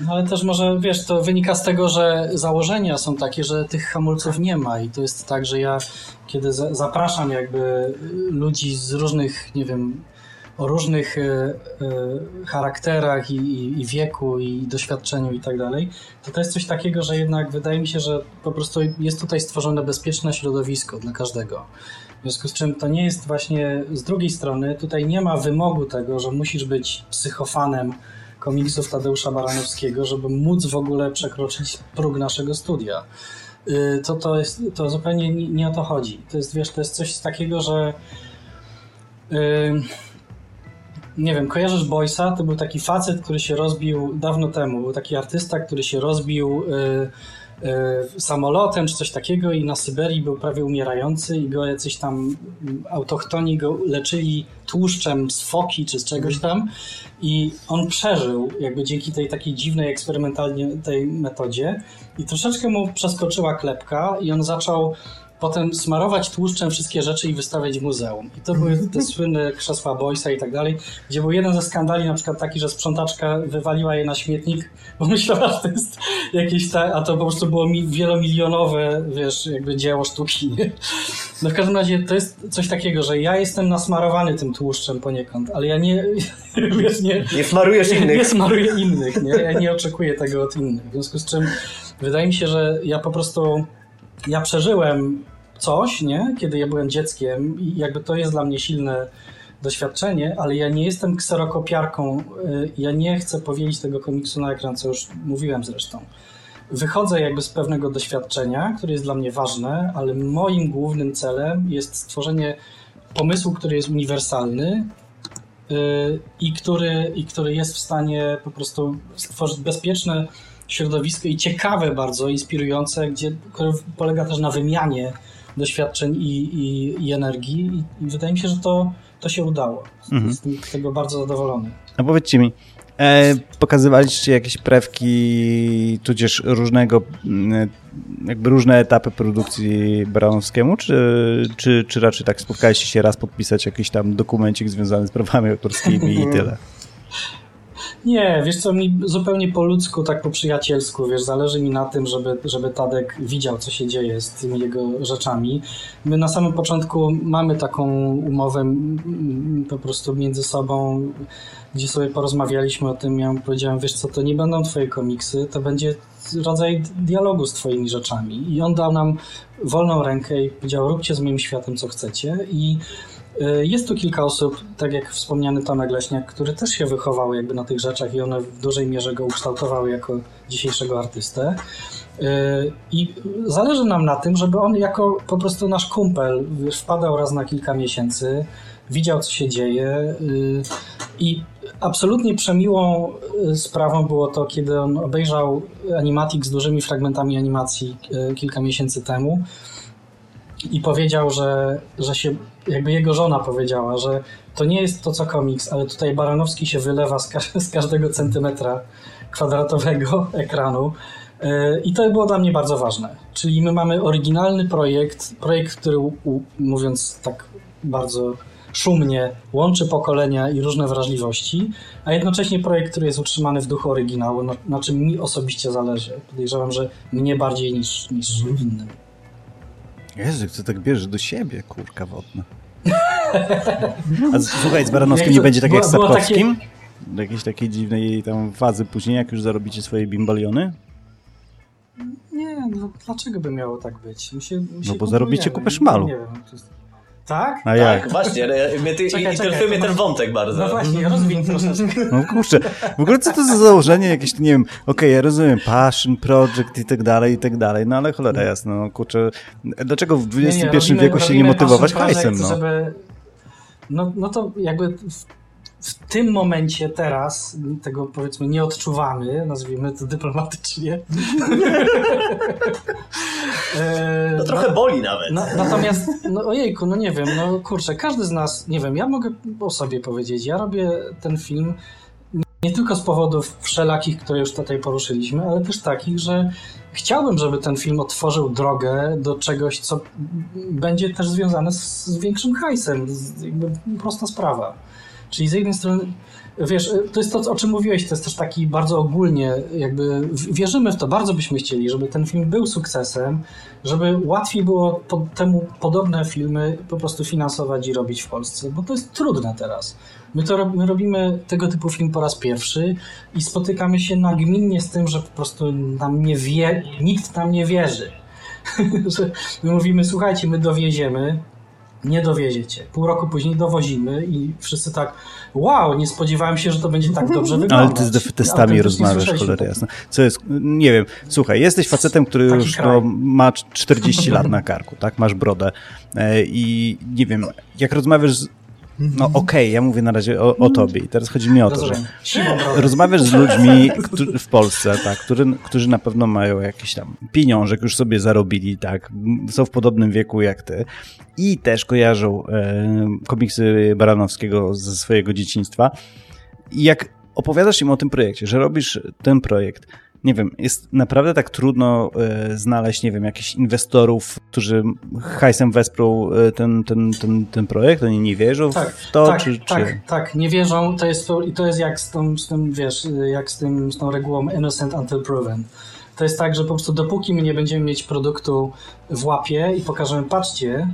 No ale też może, wiesz, to wynika z tego, że założenia są takie, że tych hamulców nie ma i to jest tak, że ja kiedy zapraszam jakby ludzi z różnych, nie wiem, o różnych e, e, charakterach i, i, i, wieku, i doświadczeniu i tak dalej, to to jest coś takiego, że jednak wydaje mi się, że po prostu jest tutaj stworzone bezpieczne środowisko dla każdego. W związku z czym to nie jest właśnie z drugiej strony, tutaj nie ma wymogu tego, że musisz być psychofanem komiksów Tadeusza Baranowskiego, żeby móc w ogóle przekroczyć próg naszego studia. Y, to, to, jest, to zupełnie nie, nie o to chodzi. To jest, wiesz, to jest coś takiego, że yy, nie wiem, kojarzysz Boysa? To był taki facet, który się rozbił dawno temu. Był taki artysta, który się rozbił y, y, samolotem czy coś takiego i na Syberii był prawie umierający i go jacyś tam autochtoni go leczyli tłuszczem z foki czy z czegoś tam i on przeżył jakby dzięki tej takiej dziwnej eksperymentalnej tej metodzie i troszeczkę mu przeskoczyła klepka i on zaczął potem smarować tłuszczem wszystkie rzeczy i wystawiać w muzeum. I to były te słynne krzesła Boysa i tak dalej, gdzie był jeden ze skandali na przykład taki, że sprzątaczka wywaliła je na śmietnik, bo myślała, że to jest jakieś ta, a to po prostu było mi, wielomilionowe, wiesz, jakby dzieło sztuki. Nie? No w każdym razie to jest coś takiego, że ja jestem nasmarowany tym tłuszczem poniekąd, ale ja nie, wiesz, nie... Nie smarujesz innych. Nie smaruję innych, nie? Ja nie oczekuję tego od innych. W związku z czym wydaje mi się, że ja po prostu ja przeżyłem coś, nie? Kiedy ja byłem dzieckiem i jakby to jest dla mnie silne doświadczenie, ale ja nie jestem kserokopiarką. Y, ja nie chcę powielić tego komiksu na ekran, co już mówiłem zresztą. Wychodzę jakby z pewnego doświadczenia, które jest dla mnie ważne, ale moim głównym celem jest stworzenie pomysłu, który jest uniwersalny, y, i który, i który jest w stanie po prostu stworzyć bezpieczne środowisko i ciekawe bardzo, inspirujące, gdzie, które polega też na wymianie doświadczeń i, i, i energii i, wydaje mi się, że to, to się udało. Mhm. Jestem z tego bardzo zadowolony. A powiedzcie mi, e, pokazywaliście jakieś prewki, tudzież różnego, mm, jakby różne etapy produkcji Baranowskiemu, czy, czy, czy raczej tak spotkaliście się raz podpisać jakiś tam dokumencik związany z prawami autorskimi i tyle? Nie, wiesz co, mi zupełnie po ludzku, tak po przyjacielsku, wiesz, zależy mi na tym, żeby, żeby Tadek widział, co się dzieje z tymi jego rzeczami. My na samym początku mamy taką umowę po prostu między sobą, gdzie sobie porozmawialiśmy o tym, ja mu powiedziałem, wiesz co, to nie będą twoje komiksy, to będzie rodzaj dialogu z twoimi rzeczami. I on dał nam wolną rękę i powiedział, róbcie z moim światem, co chcecie i jest tu kilka osób, tak jak wspomniany Tomek Leśniak, który też się wychował jakby na tych rzeczach i one w dużej mierze go ukształtowały jako dzisiejszego artystę. Y, I zależy nam na tym, żeby on jako po prostu nasz kumpel wpadał raz na kilka miesięcy, widział co się dzieje y, i absolutnie przemiłą sprawą było to, kiedy on obejrzał animatik z dużymi fragmentami animacji kilka miesięcy temu i powiedział, że, że się, jakby jego żona powiedziała, że to nie jest to co komiks, ale tutaj Baranowski się wylewa z, ka z każdego centymetra kwadratowego ekranu. Y, I to było dla mnie bardzo ważne. Czyli my mamy oryginalny projekt, projekt, który, mówiąc tak bardzo szumnie łączy pokolenia i różne wrażliwości, a jednocześnie projekt, który jest utrzymany w duchu oryginału, na, na czym mi osobiście zależy. Podejrzewam, że mnie bardziej niż, niż mhm. innym. Jezu, ty tak bierzesz do siebie, kurka wodna. A słuchaj, z Baranowskim nie będzie tak jak z Sapkowskim? Takie... Jakiejś takiej dziwnej tam fazy później, jak już zarobicie swoje bimbaliony? Nie, no dlaczego by miało tak być? My się, my no bo zarobicie kupę szmalu. Nie wiem, to jest... Tak? A jak? Tak, właśnie, mnie ty, czekaj, interesuje mnie ten wątek bardzo. No właśnie, rozwiń troszeczkę. No kurczę, w ogóle co to za założenie jakieś, nie wiem, okej, okay, ja rozumiem, passion, project i tak dalej, i tak dalej, no ale cholera jasno, no kurczę, dlaczego w XXI nie, nie, robimy, wieku się nie motywować hajsem, no? Żeby, no? No to jakby w tym momencie teraz tego powiedzmy nie odczuwamy, nazwijmy to dyplomatycznie. No trochę boli nawet. Na, natomiast, no ojejku, no nie wiem, no kurczę, każdy z nas, nie wiem, ja mogę o sobie powiedzieć, ja robię ten film nie tylko z powodów wszelakich, które już tutaj poruszyliśmy, ale też takich, że chciałbym, żeby ten film otworzył drogę do czegoś, co będzie też związane z, z większym hajsem. Z, jakby prosta sprawa. Czyli z jednej strony, wiesz, to jest to, o czym mówiłeś, to jest też taki bardzo ogólnie, jakby wierzymy w to, bardzo byśmy chcieli, żeby ten film był sukcesem, żeby łatwiej było po, temu podobne filmy po prostu finansować i robić w Polsce, bo to jest trudne teraz. My, to, my robimy tego typu film po raz pierwszy i spotykamy się nagminnie z tym, że po prostu nam nie wie, nikt nam nie wierzy. my mówimy, słuchajcie, my dowieziemy, nie dowieziecie. Pół roku później dowozimy i wszyscy tak, wow, nie spodziewałem się, że to będzie tak dobrze wyglądać. Ale ty z defetystami rozmawiasz, cholera jasna. Co jest, nie wiem, słuchaj, jesteś facetem, który Taki już no, ma 40 lat na karku, tak, masz brodę e, i nie wiem, jak rozmawiasz z no okej, okay, ja mówię na razie o, o, tobie i teraz chodzi mi o to, że rozmawiasz z ludźmi w Polsce, tak, którzy, którzy na pewno mają jakiś tam pieniążek, już sobie zarobili, tak, są w podobnym wieku jak ty. I też kojarzą e, komiksy Baranowskiego ze swojego dzieciństwa. I jak opowiadasz im o tym projekcie, że robisz ten projekt, nie wiem, jest naprawdę tak trudno y, znaleźć, nie wiem, jakichś inwestorów, którzy hajsem wesprą e, ten, ten, ten, ten projekt, oni nie wierzą tak, w to, tak, czy, tak, czy... tak, nie wierzą, to jest, to, i to jest jak z, tą, z tym, wiesz, jak z, tym, z tą regułą innocent until proven. To jest tak, że po prostu dopóki my nie będziemy mieć produktu w łapie i pokażemy, patrzcie,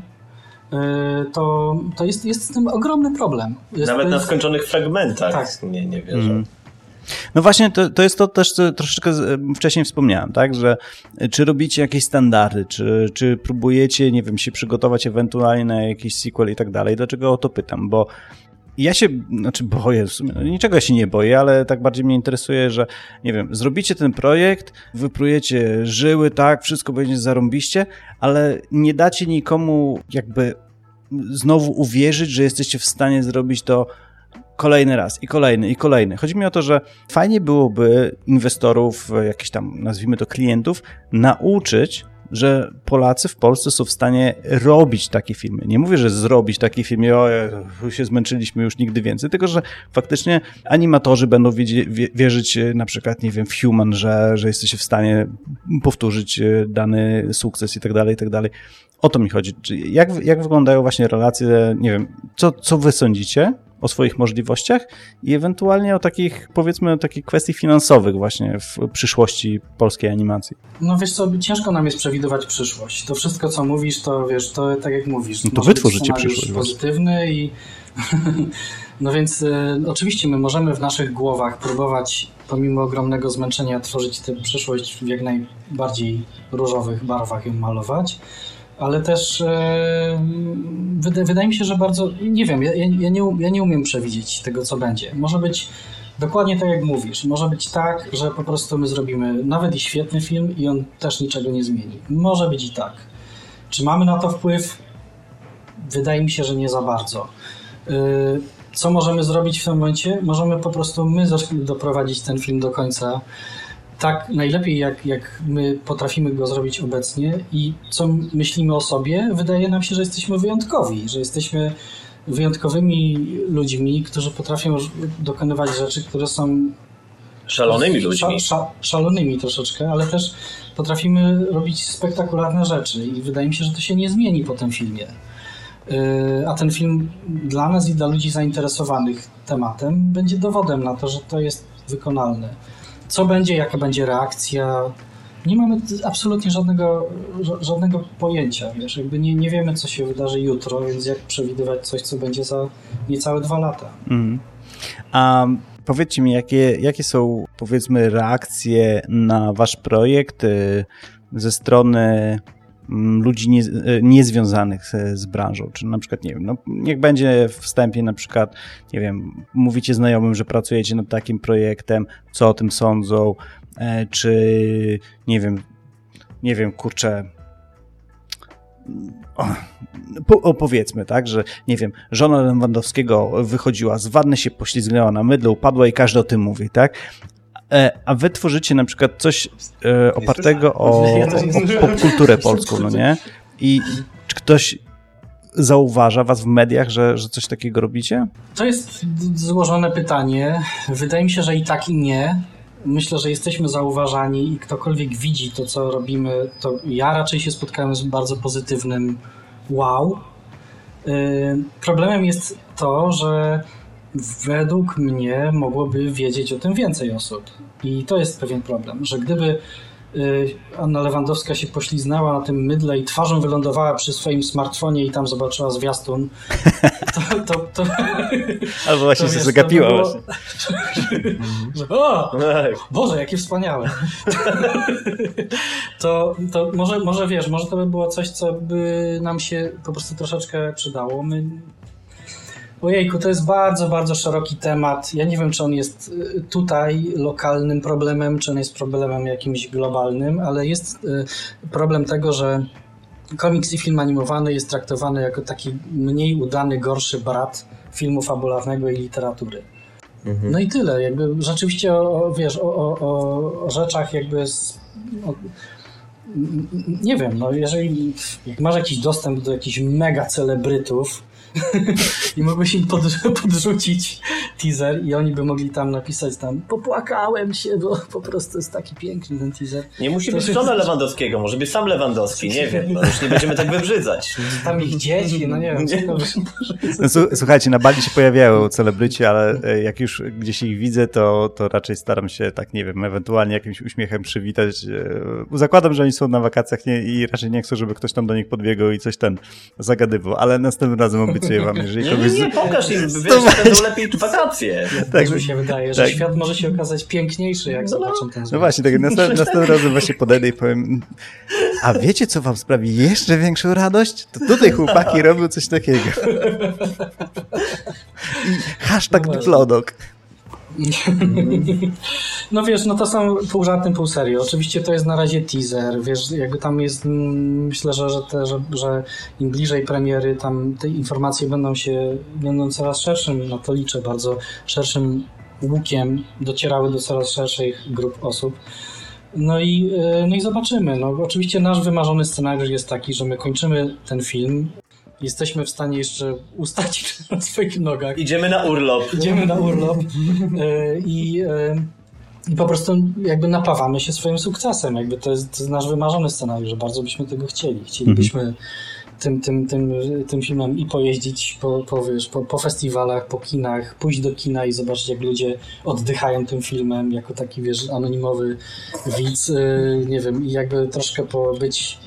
to, to jest, jest z tym ogromny problem. Jest, Nawet na skończonych fragmentach tak. nie, nie wierzę. Mm. No właśnie, to, to jest to też, co troszeczkę wcześniej wspomniałem, tak, że czy robicie jakieś standardy, czy, czy próbujecie, nie wiem, się przygotować ewentualnie na jakiś sequel i tak dalej. Dlaczego o to pytam? Bo ja się, znaczy boję, w sumie, no niczego się nie boję, ale tak bardziej mnie interesuje, że nie wiem, zrobicie ten projekt, wyprujecie żyły, tak, wszystko będzie zarąbiście, ale nie dacie nikomu jakby znowu uwierzyć, że jesteście w stanie zrobić to kolejny raz i kolejny i kolejny. Chodzi mi o to, że fajnie byłoby inwestorów, jakichś tam, nazwijmy to klientów, nauczyć, że Polacy w Polsce są w stanie robić takie filmy. Nie mówię, że zrobić takie filmy, o, się zmęczyliśmy już nigdy więcej, tylko że faktycznie animatorzy będą wierzyć e, na przykład, nie wiem, w Human, że, że jesteście w stanie powtórzyć e, dany sukces i tak dalej, i tak dalej. O to mi chodzi. Jak, jak wyglądają właśnie relacje, nie wiem, co, co wy sądzicie o swoich możliwościach i ewentualnie o takich, powiedzmy, o takich kwestii finansowych właśnie w przyszłości polskiej animacji. No wiesz co, ciężko nam jest przewidywać przyszłość. To wszystko, co mówisz, to wiesz, to tak jak mówisz. No to wytworzycie przyszłość. pozytywny i no więc e, oczywiście my możemy w naszych głowach próbować pomimo ogromnego zmęczenia tworzyć tę przyszłość w jak najbardziej różowych barwach ją malować, ale też e, wydaje mi się, że bardzo, nie wiem, ja, ja, nie, ja nie umiem przewidzieć tego, co będzie. Może być dokładnie tak, jak mówisz. Może być tak, że po prostu my zrobimy nawet i świetny film i on też niczego nie zmieni. Może być i tak. Czy mamy na to wpływ? Wydaje mi się, że nie za bardzo. E, co możemy zrobić w tym momencie? Możemy po prostu my doprowadzić ten film do końca tak najlepiej, jak, jak my potrafimy go zrobić obecnie i co myślimy o sobie, wydaje nam się, że jesteśmy wyjątkowi, że jesteśmy wyjątkowymi ludźmi, którzy potrafią dokonywać rzeczy, które są szalonymi ludźmi. Sza, szalonymi troszeczkę, ale też potrafimy robić spektakularne rzeczy i wydaje mi się, że to się nie zmieni po tym filmie. Y, a ten film dla nas i dla ludzi zainteresowanych tematem będzie dowodem na to, że to jest wykonalne. Co będzie, jaka będzie reakcja, nie mamy absolutnie żadnego, żadnego pojęcia, wiesz, jakby nie, nie wiemy, co się wydarzy jutro, więc jak przewidywać coś, co będzie za niecałe dwa lata. Mm. A powiedzcie mi, jakie, jakie są, powiedzmy, reakcje na wasz projekt y, ze strony ludzi nie, y, niezwiązanych z, z, branżą, czy na przykład, nie wiem, no, niech będzie w wstępie na przykład, nie wiem, mówicie znajomym, że pracujecie nad takim projektem, co o tym sądzą, E, czy nie wiem, nie wiem, kurczę. O, powiedzmy, tak, że nie wiem, żona Lewandowskiego wychodziła z wanny, się poślizgnęła na mydle, upadła i każdy o tym mówi, tak? E, a wy tworzycie na przykład coś e, opartego o, o popkulturę polską, no nie? I czy ktoś zauważa was w mediach, że, że coś takiego robicie? To jest złożone pytanie. Wydaje mi się, że i tak i nie myślę, że jesteśmy zauważani i ktokolwiek widzi to, co robimy, to ja raczej się spotkałem z bardzo pozytywnym wow. Y, problemem jest to, że według mnie mogłoby wiedzieć o tym więcej osób. I to jest pewien problem, że gdyby Y, Anna Lewandowska się pośliznęła na tym mydle i twarzą wylądowała przy swoim smartfonie i tam zobaczyła zwiastun. To, to, to, Albo właśnie to, się zagapiła było... właśnie. że, o, Boże, jakie wspaniałe. to, to może, może wiesz, może to by było coś, co by nam się po prostu troszeczkę przydało. My Ojejku, to jest bardzo, bardzo szeroki temat. Ja nie wiem, czy on jest y, tutaj lokalnym problemem, czy on jest problemem jakimś globalnym, ale jest y, problem tego, że komiks i film animowany jest traktowany jako taki mniej udany, gorszy brat filmu fabularnego i literatury. Mhm. No i tyle. Jakby rzeczywiście, o, wiesz, o, o, o rzeczach jakby z, o, nie wiem, no jeżeli masz jakiś dostęp do jakichś mega celebrytów, i mogłeś im pod, podrzucić teaser i oni by mogli tam napisać tam popłakałem się, bo po prostu jest taki piękny ten teaser. Nie musi to być żona Lewandowskiego, może być sam Lewandowski, nie wiem, no już nie będziemy tak wybrzydzać. Tam ich dzieci, no nie wiem. Nie. No, słuchajcie, na Bali się pojawiają celebryci, ale e, jak już gdzieś ich widzę, to, to raczej staram się tak, nie wiem, ewentualnie jakimś uśmiechem przywitać. E, zakładam, że oni są na wakacjach nie, i raczej nie chcą, żeby ktoś tam do nich podbiegał i coś ten zagadywał, ale następnym razem obiecuję wam, jeżeli nie, kogoś... Nie, nie, pokaż im, wiesz, będą lepiej wakacje. Tak mi się wydaje, że tak. świat może się okazać piękniejszy, jak no, zobaczą ten związek. No właśnie, tak następnym, razem właśnie podejdę i powiem, a wiecie, co wam sprawi jeszcze większą radość? To tutaj chłopaki robią coś takiego. I hashtag no Diplodok. No wiesz, no to są pół żartem, pół serio. Oczywiście to jest na razie teaser, wiesz, jakby tam jest, mm, myślę, że, że, te, że, że im bliżej premiery, tam te informacje będą się, będą coraz szerszym, no to liczę bardzo, szerszym łukiem docierały do coraz szerszych grup osób. No i, e, no i zobaczymy. No, oczywiście nasz wymarzony scenariusz jest taki, że my kończymy ten film jesteśmy w stanie jeszcze ustać na swoich nogach. Idziemy na urlop. Idziemy na urlop e, i, e, i po prostu jakby napawamy się swoim sukcesem. Jakby to jest, to jest nasz wymarzony scenariusz, że bardzo byśmy tego chcieli. Chcielibyśmy mhm. tym, tym, tym, tym filmem i pojeździć po, po, wiesz, po, po festiwalach, po kinach, pójść do kina i zobaczyć, jak ludzie oddychają tym filmem jako taki, wiesz, anonimowy widz, e, nie wiem, i jakby troszkę pobyć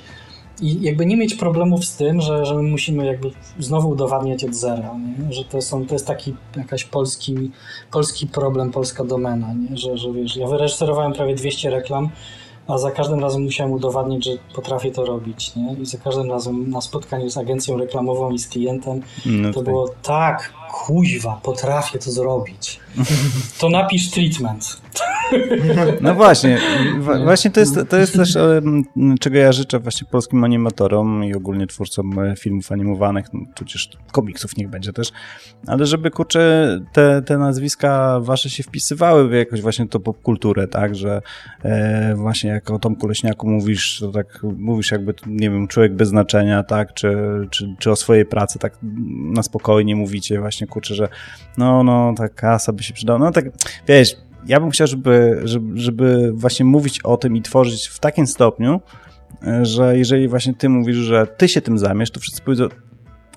i jakby nie mieć problemów z tym, że, że my musimy jakby znowu udowadniać od zera, nie? że to, są, to jest taki jakaś polski, polski problem, polska domena, nie? Że, że wiesz, ja wyreżyserowałem prawie 200 reklam, a za każdym razem musiałem udowadniać, że potrafię to robić, nie? I za każdym razem na spotkaniu z agencją reklamową i z klientem no to tak. było tak, kuźwa, potrafię to zrobić. To napisz treatment. No właśnie, właśnie to jest, to jest też, czego ja życzę właśnie polskim animatorom i ogólnie twórcom e, filmów animowanych, no, tudzież komiksów niech będzie też, ale żeby kurczę te, te nazwiska wasze się wpisywały w jakoś właśnie to popkulturę, tak, że e, właśnie jak o Tomku Leśniaku mówisz, to tak mówisz jakby, nie wiem, człowiek bez znaczenia, tak, czy, czy, czy o swojej pracy tak na spokojnie mówicie właśnie, kurczę, że no, no, ta kasa by się przydała, no tak, wiesz, ja bym chciał, żeby, żeby, żeby właśnie mówić o tym i tworzyć w takim stopniu, że jeżeli właśnie ty mówisz, że ty się tym zamiesz, to wszyscy powiedzą,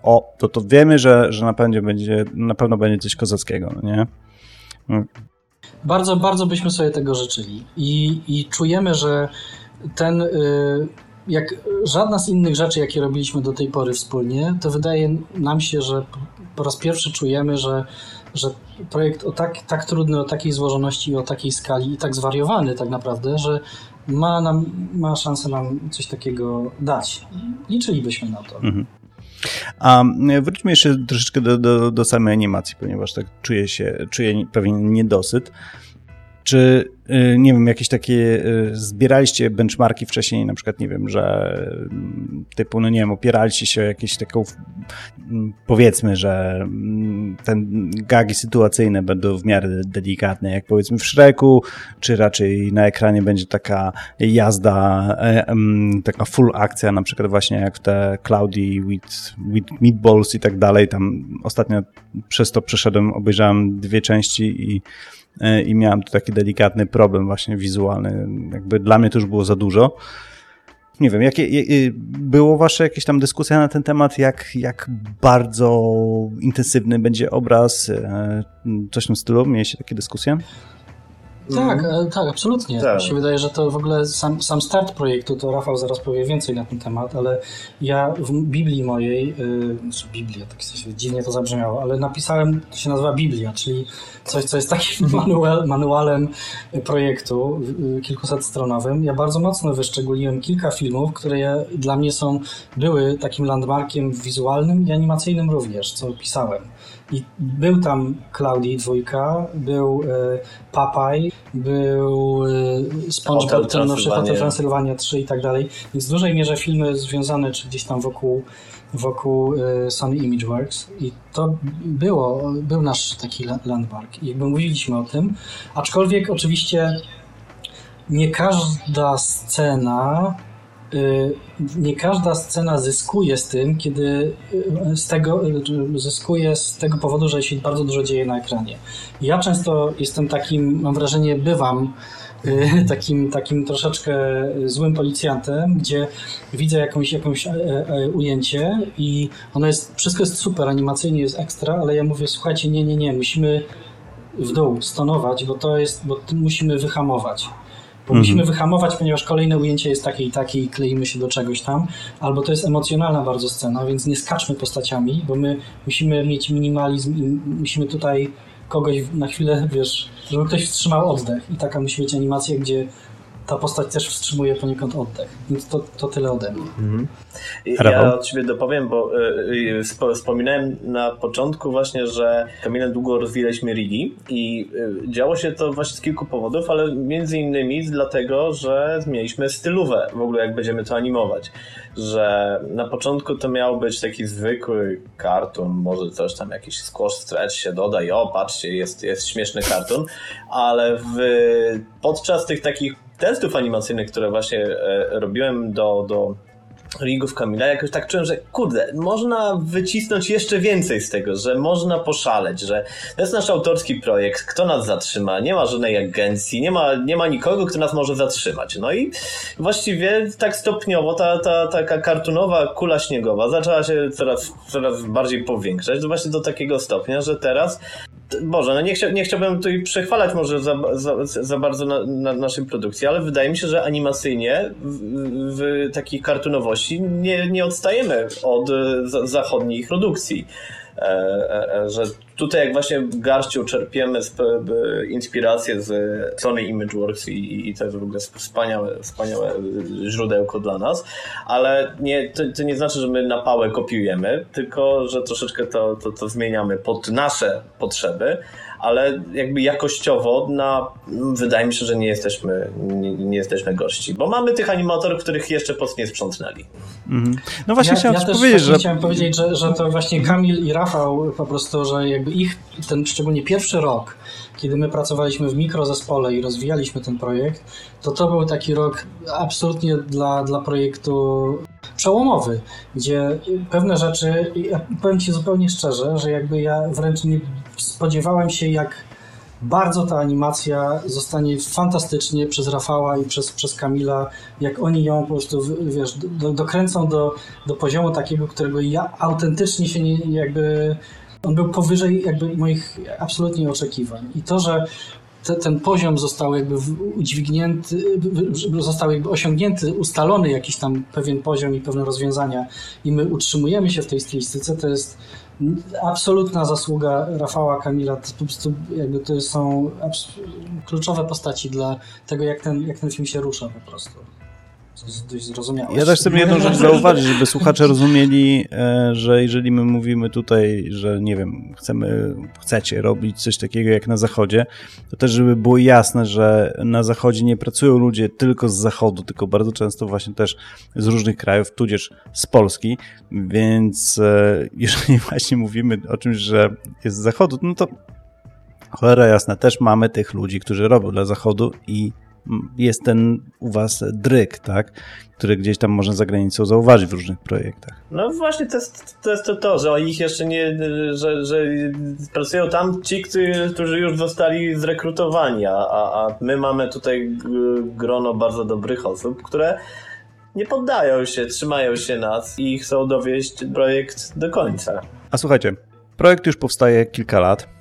o, to to wiemy, że, że na, pewno będzie, na pewno będzie coś kozackiego, no nie? No. Bardzo, bardzo byśmy sobie tego życzyli i, i czujemy, że ten, y, jak żadna z innych rzeczy, jakie robiliśmy do tej pory wspólnie, to wydaje nam się, że po raz pierwszy czujemy, że że projekt o tak, tak trudny, o takiej złożoności, o takiej skali i tak zwariowany tak naprawdę, że ma, nam, ma szansę nam coś takiego dać. Liczylibyśmy na to. Mhm. A wróćmy jeszcze troszeczkę do, do, do samej animacji, ponieważ tak czuję się, czuję pewien niedosyt. Czy, y, nie wiem, jakieś takie, y, zbieraliście benchmarki wcześniej, na przykład, nie wiem, że mm, typu, no nie wiem, opieraliście się o jakieś taką, mm, powiedzmy, że mm, ten gagi sytuacyjne będą w miarę delikatne, jak powiedzmy w Shreku, czy raczej na ekranie będzie taka jazda, e, taka full akcja, na przykład właśnie jak te Cloudy with, with Meatballs i tak dalej, tam ostatnio przez to przeszedłem, obejrzałem dwie części i i miałem tu taki delikatny problem właśnie wizualny. Jakby dla mnie to już było za dużo. Nie wiem, jakie, było wasze jakieś tam dyskusja na ten temat, jak, jak bardzo intensywny będzie obraz, e, coś w tym stylu? Mieliście takie dyskusje? Tak, mhm. tak, absolutnie. Tak. Mi się wydaje, że to w ogóle sam, sam start projektu, to Rafał zaraz powie więcej na ten temat, ale ja w Biblii mojej, yy, znaczy Biblia, tak się dziwnie to zabrzmiało, ale napisałem, to się nazywa Biblia, czyli coś, co jest takim mhm. manual, manualem projektu yy, kilkusetstronowym. Ja bardzo mocno wyszczególniłem kilka filmów, które ja, dla mnie są, były takim landmarkiem wizualnym i animacyjnym również, co pisałem. I był tam Claudii dwójka, był e, Papaj, był e, SpongeBob, ten nowszy Hotel Transylwania. 3 i tak dalej. Więc w dużej mierze filmy związane czy gdzieś tam wokół, wokół e, Sony Imageworks. I to było, był nasz taki landmark. I jakby mówiliśmy o tym, aczkolwiek oczywiście nie każda scena Y, nie każda scena zyskuje z tym, kiedy y, z tego, y, zyskuje z tego powodu, że się bardzo dużo dzieje na ekranie. Ja często jestem takim, mam wrażenie, bywam takim, takim troszeczkę złym policjantem, gdzie widzę jakąś, jakąś e, e, ujęcie i ono jest, wszystko jest super, animacyjnie jest ekstra, ale ja mówię, słuchajcie, nie, nie, nie, musimy w dół stonować, bo to jest, bo musimy wyhamować. Bo mhm. musimy wyhamować, ponieważ kolejne ujęcie jest takie i takie i kleimy się do czegoś tam. Albo to jest emocjonalna bardzo scena, więc nie skaczmy postaciami, bo my musimy mieć minimalizm i musimy tutaj kogoś na chwilę, wiesz, żeby ktoś wstrzymał oddech. I taka musi być animacja, gdzie ta postać też wstrzymuje poniekąd oddech. Więc to, to tyle ode mnie. Mhm. Ja od siebie dopowiem, bo y, y, wspominałem na początku właśnie, że Kamilem długo rozwijaliśmy Rigi i y, działo się to właśnie z kilku powodów, ale między innymi dlatego, że zmieniliśmy stylówę w ogóle jak będziemy to animować. Że na początku to miał być taki zwykły kartun, może coś tam jakiś squash stretch się doda i o patrzcie jest, jest śmieszny kartun, ale w, podczas tych takich testów animacyjnych, które właśnie e, robiłem do, do Rigów Kamila, jakoś tak czułem, że kurde, można wycisnąć jeszcze więcej z tego, że można poszaleć, że to jest nasz autorski projekt, kto nas zatrzyma, nie ma żadnej agencji, nie ma, nie ma nikogo, kto nas może zatrzymać. No i właściwie tak stopniowo ta, ta taka kartunowa kula śniegowa zaczęła się coraz, coraz bardziej powiększać, właśnie do takiego stopnia, że teraz Boże, no nie, chcia, nie chciałbym tutaj przechwalać może za, za, za bardzo na, na, naszej produkcji, ale wydaje mi się, że animacyjnie w, w takiej kartunowości nie, nie odstajemy od za, zachodnich produkcji. E, e, e, że tutaj jak właśnie garścią czerpiemy inspirację z Sony Imageworks i, i to jest w ogóle wspaniałe, wspaniałe źródełko dla nas, ale nie, to, to nie znaczy, że my na pałę kopiujemy, tylko że troszeczkę to, to, to zmieniamy pod nasze potrzeby, ale jakby jakościowo na, wydaje mi się, że nie jesteśmy, nie, nie jesteśmy gości, bo mamy tych animatorów, których jeszcze po prostu nie sprzątnęli. Mhm. No właśnie ja, chciałem ja też powiedzieć, że... chciałem powiedzieć, że, że to właśnie Kamil i Rafał po prostu, że jakby ich, ten szczególnie pierwszy rok, kiedy my pracowaliśmy w mikrozespole i rozwijaliśmy ten projekt, to to był taki rok absolutnie dla, dla projektu przełomowy, gdzie pewne rzeczy, ja powiem Ci zupełnie szczerze, że jakby ja wręcz nie spodziewałem się, jak bardzo ta animacja zostanie fantastycznie przez Rafała i przez, przez Kamila, jak oni ją po prostu, wiesz, do, dokręcą do, do poziomu takiego, którego ja autentycznie się nie, jakby on był powyżej jakby moich absolutnie oczekiwań. I to, że te, ten poziom został jakby udźwignięty, został jakby osiągnięty, ustalony jakiś tam pewien poziom i pewne rozwiązania i my utrzymujemy się w tej stylistyce, to jest absolutna zasługa Rafała Kamila. To, po prostu jakby to są kluczowe postaci dla tego, jak ten, jak ten film się rusza po prostu dość zrozumiałe. Ja też chcę jedną rzecz zauważyć, żeby słuchacze rozumieli, e, że jeżeli my mówimy tutaj, że nie wiem, chcemy, chcecie robić coś takiego jak na zachodzie, to też żeby było jasne, że na zachodzie nie pracują ludzie tylko z zachodu, tylko bardzo często właśnie też z różnych krajów, tudzież z Polski, więc e, jeżeli właśnie mówimy o czymś, że jest z zachodu, no to cholera jasna, też mamy tych ludzi, którzy robią dla zachodu i jest ten u was dryk, tak? który gdzieś tam można za granicą zauważyć w różnych projektach. No właśnie to jest to, jest to, to że ich jeszcze nie, że, że pracują tam ci, którzy już zostali zrekrutowani, a, a my mamy tutaj grono bardzo dobrych osób, które nie poddają się, trzymają się nas i chcą dowieść projekt do końca. A słuchajcie, projekt już powstaje kilka lat.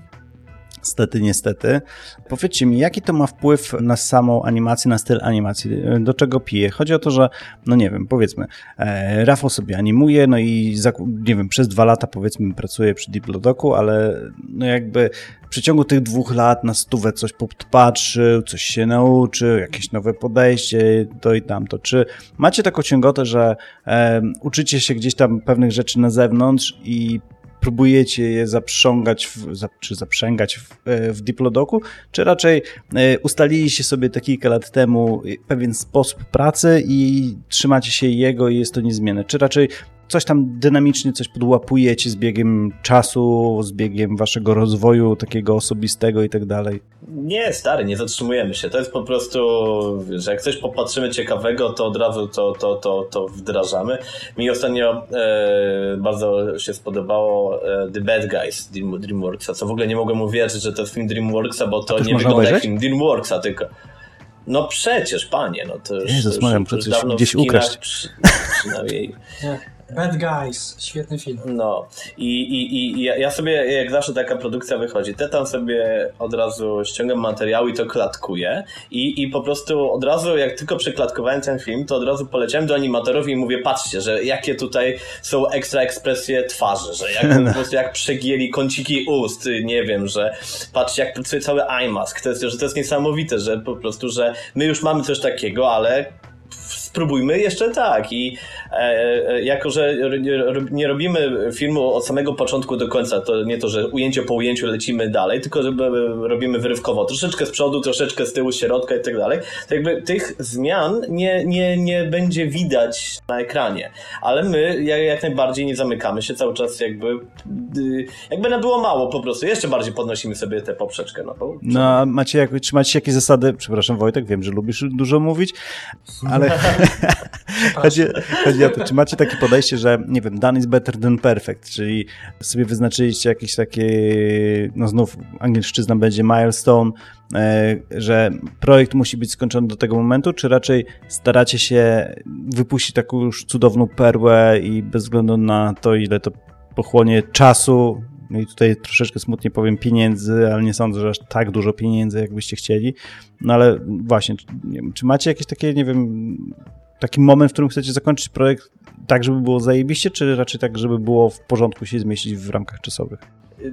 Stety, niestety. Powiedzcie mi, jaki to ma wpływ na samą animację, na styl animacji? Do czego pije? Chodzi o to, że, no nie wiem, powiedzmy, e, Rafał sobie animuje, no i nie wiem, przez dwa lata powiedzmy pracuje przy Diplodoku, ale no jakby w przeciągu tych dwóch lat na stówę coś podpatrzył, coś się nauczył, jakieś nowe podejście, to i tamto. Czy macie taką ciągotę, że e, uczycie się gdzieś tam pewnych rzeczy na zewnątrz i próbujecie je zaprzągać, w, czy zaprzęgać w, e, w Diplodoku, czy raczej e, ustaliliście sobie te kilka lat temu pewien sposób pracy i trzymacie się jego i jest to niezmienne? Czy raczej coś tam dynamicznie, coś podłapujecie z biegiem czasu, z biegiem waszego rozwoju takiego osobistego i tak dalej? Nie, stary, nie zatrzymujemy się. To jest po prostu, że jak coś popatrzymy ciekawego, to od razu to, to, to, to wdrażamy. Mi ostatnio e, bardzo się spodobało e, The Bad Guys Dream, DreamWorksa, co w ogóle nie mogłem uwierzyć, że to jest film DreamWorksa, bo to nie wygląda obejrzeć? jak film DreamWorksa, tylko no przecież, panie, no to już, Jezus, to już, dawno gdzieś ukraść. Przy, przynajmniej Bad Guys, świetny film. No i, i, i ja sobie, jak zawsze taka produkcja wychodzi, te tam sobie od razu ściągam materiał i to klatkuję i, i po prostu od razu, jak tylko przeklatkowałem ten film, to od razu poleciałem do animatorów i mówię, patrzcie, że jakie tutaj są ekstra ekspresje twarzy, że jak po prostu jak przegięli kąciki ust, nie wiem, że patrzcie jak pracuje cały iMask, to jest, że to jest niesamowite, że po prostu, że my już mamy coś takiego, ale spróbujmy jeszcze tak. I e, e, jako, że nie robimy filmu od samego początku do końca, to nie to, że ujęcie po ujęciu lecimy dalej, tylko że robimy wyrywkowo, troszeczkę z przodu, troszeczkę z tyłu, środka i tak dalej, to jakby tych zmian nie, nie, nie będzie widać na ekranie. Ale my jak najbardziej nie zamykamy się cały czas jakby jakby na było mało po prostu. Jeszcze bardziej podnosimy sobie tę poprzeczkę. No, bo... no macie, jak, czy macie jakieś zasady, przepraszam Wojtek, wiem, że lubisz dużo mówić, ale chodzi, chodzi o to, czy macie takie podejście, że nie wiem, done is better than perfect, czyli sobie wyznaczyliście jakieś takie, no znów angielszczyzna będzie milestone, e, że projekt musi być skończony do tego momentu, czy raczej staracie się wypuścić taką już cudowną perłę i bez względu na to, ile to pochłonie czasu, no i tutaj troszeczkę smutnie powiem pieniędzy, ale nie sądzę, że aż tak dużo pieniędzy, jakbyście chcieli. No ale właśnie, wiem, czy macie jakieś takie, nie wiem, taki moment, w którym chcecie zakończyć projekt tak, żeby było zajebiście, czy raczej tak, żeby było w porządku się zmieścić w ramkach czasowych?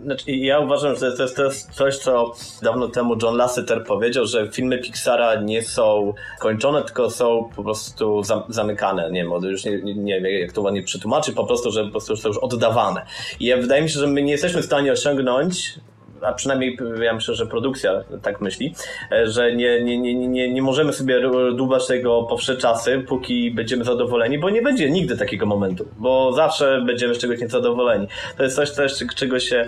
Znaczy, ja uważam, że to jest, to jest coś, co dawno temu John Lasseter powiedział, że filmy Pixara nie są kończone, tylko są po prostu zamykane. Nie wiem, już nie, nie, wiem, jak to ładnie przetłumaczyć, po prostu, że po prostu są już oddawane. I ja, wydaje mi się, że my nie jesteśmy w stanie osiągnąć a przynajmniej ja myślę, że produkcja tak myśli, że nie, nie, nie, nie, nie możemy sobie dłubać tego po wsze czasy, póki będziemy zadowoleni, bo nie będzie nigdy takiego momentu, bo zawsze będziemy z czegoś niezadowoleni. To jest coś też, czego się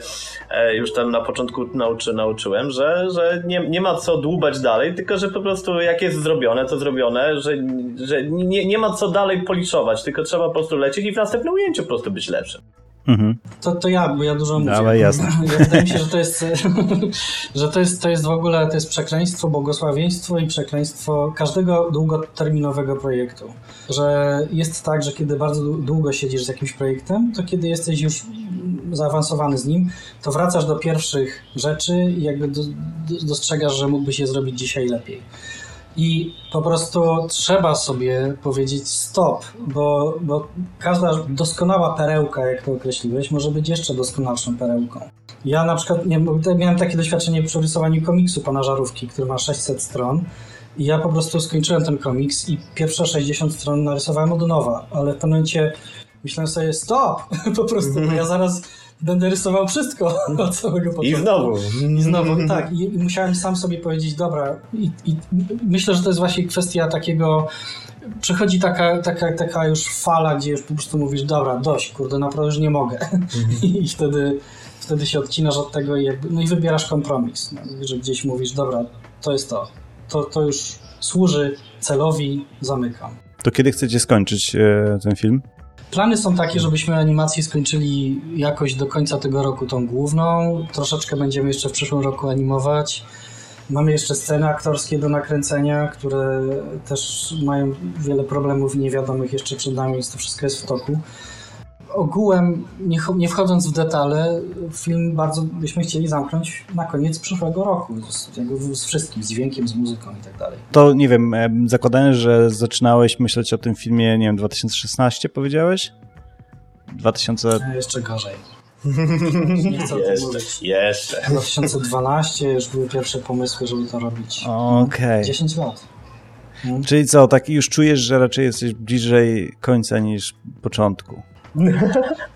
już tam na początku nauczy, nauczyłem, że, że nie, nie ma co dłubać dalej, tylko że po prostu jak jest zrobione, to zrobione, że, że nie, nie ma co dalej policzować, tylko trzeba po prostu lecieć i w następnym ujęciu po prostu być lepszym. Mhm. To, to ja, bo ja dużo mówię. Ale jasne. Ja, wydaje mi się, że to jest, że to jest, to jest w ogóle to jest przekleństwo, błogosławieństwo i przekleństwo każdego długoterminowego projektu. Że jest tak, że kiedy bardzo długo siedzisz z jakimś projektem, to kiedy jesteś już zaawansowany z nim, to wracasz do pierwszych rzeczy i jakby do, do, dostrzegasz, że mógłbyś je zrobić dzisiaj lepiej. I po prostu trzeba sobie powiedzieć stop, bo, bo każda doskonała perełka, jak to określiłeś, może być jeszcze doskonalszą perełką. Ja na przykład nie, miałem takie doświadczenie przy rysowaniu komiksu pana Żarówki, który ma 600 stron. I ja po prostu skończyłem ten komiks i pierwsze 60 stron narysowałem od nowa, ale w pewnym momencie myślałem sobie stop, po prostu, ja zaraz będę rysował wszystko od samego początku. I znowu. I znowu, tak. I, i musiałem sam sobie powiedzieć, dobra, i, i, myślę, że to jest właśnie kwestia takiego przychodzi taka, taka, taka już fala, gdzie już po prostu mówisz, dobra, dość, kurde, naprawdę już nie mogę. Mhm. I wtedy, wtedy się odcinasz od tego i jakby, no i wybierasz kompromis, no, że gdzieś mówisz, dobra, to jest to. To, to już służy celowi, zamykam. To kiedy chcecie skończyć e, ten film? Plany są takie, żebyśmy animację skończyli jakoś do końca tego roku tą główną. Troszeczkę będziemy jeszcze w przyszłym roku animować. Mamy jeszcze sceny aktorskie do nakręcenia, które też mają wiele problemów niewiadomych jeszcze przed nami, więc to wszystko jest w toku ogółem, nie, nie, wchodząc w detale, film bardzo byśmy chcieli zamknąć na koniec przyszłego roku. Z, z wszystkim, z dźwiękiem, z muzyką i tak dalej. To nie wiem, zakładając, że zaczynałeś myśleć o tym filmie, nie wiem, 2016 powiedziałeś? 2000... A jeszcze gorzej. Nie chcę jeszcze, jeszcze. 2012 już były pierwsze pomysły, żeby to robić. Okej. Okay. 10 lat. Hmm. Czyli co, tak już czujesz, że raczej jesteś bliżej końca niż początku?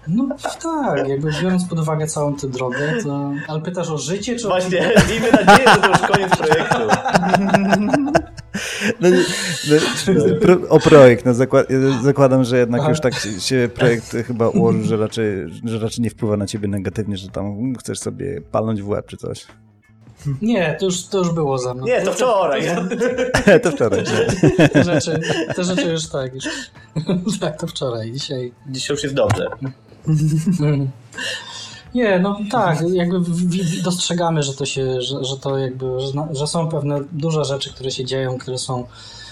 No tak, jakby biorąc pod uwagę całą tę drogę, to... Ale pytasz o życie, czy Właśnie, o... miejmy nadzieję, że to już koniec projektu. No, no, pro, o projekt, no zakład, zakładam, że jednak już tak się projekt chyba ułożył, że raczej, że raczej nie wpływa na ciebie negatywnie, że tam chcesz sobie palnąć w łeb czy coś. Nie, to już, to już było za mną. Nie, to wczoraj. to wczoraj. Te rzeczy, te rzeczy już tak. Już. tak, to wczoraj. Dzisiaj. Dzisiaj już jest dobrze. Nie, no tak, jakby dostrzegamy, że to się, że, że to jakby, że, że są pewne duże rzeczy, które się dzieją, które są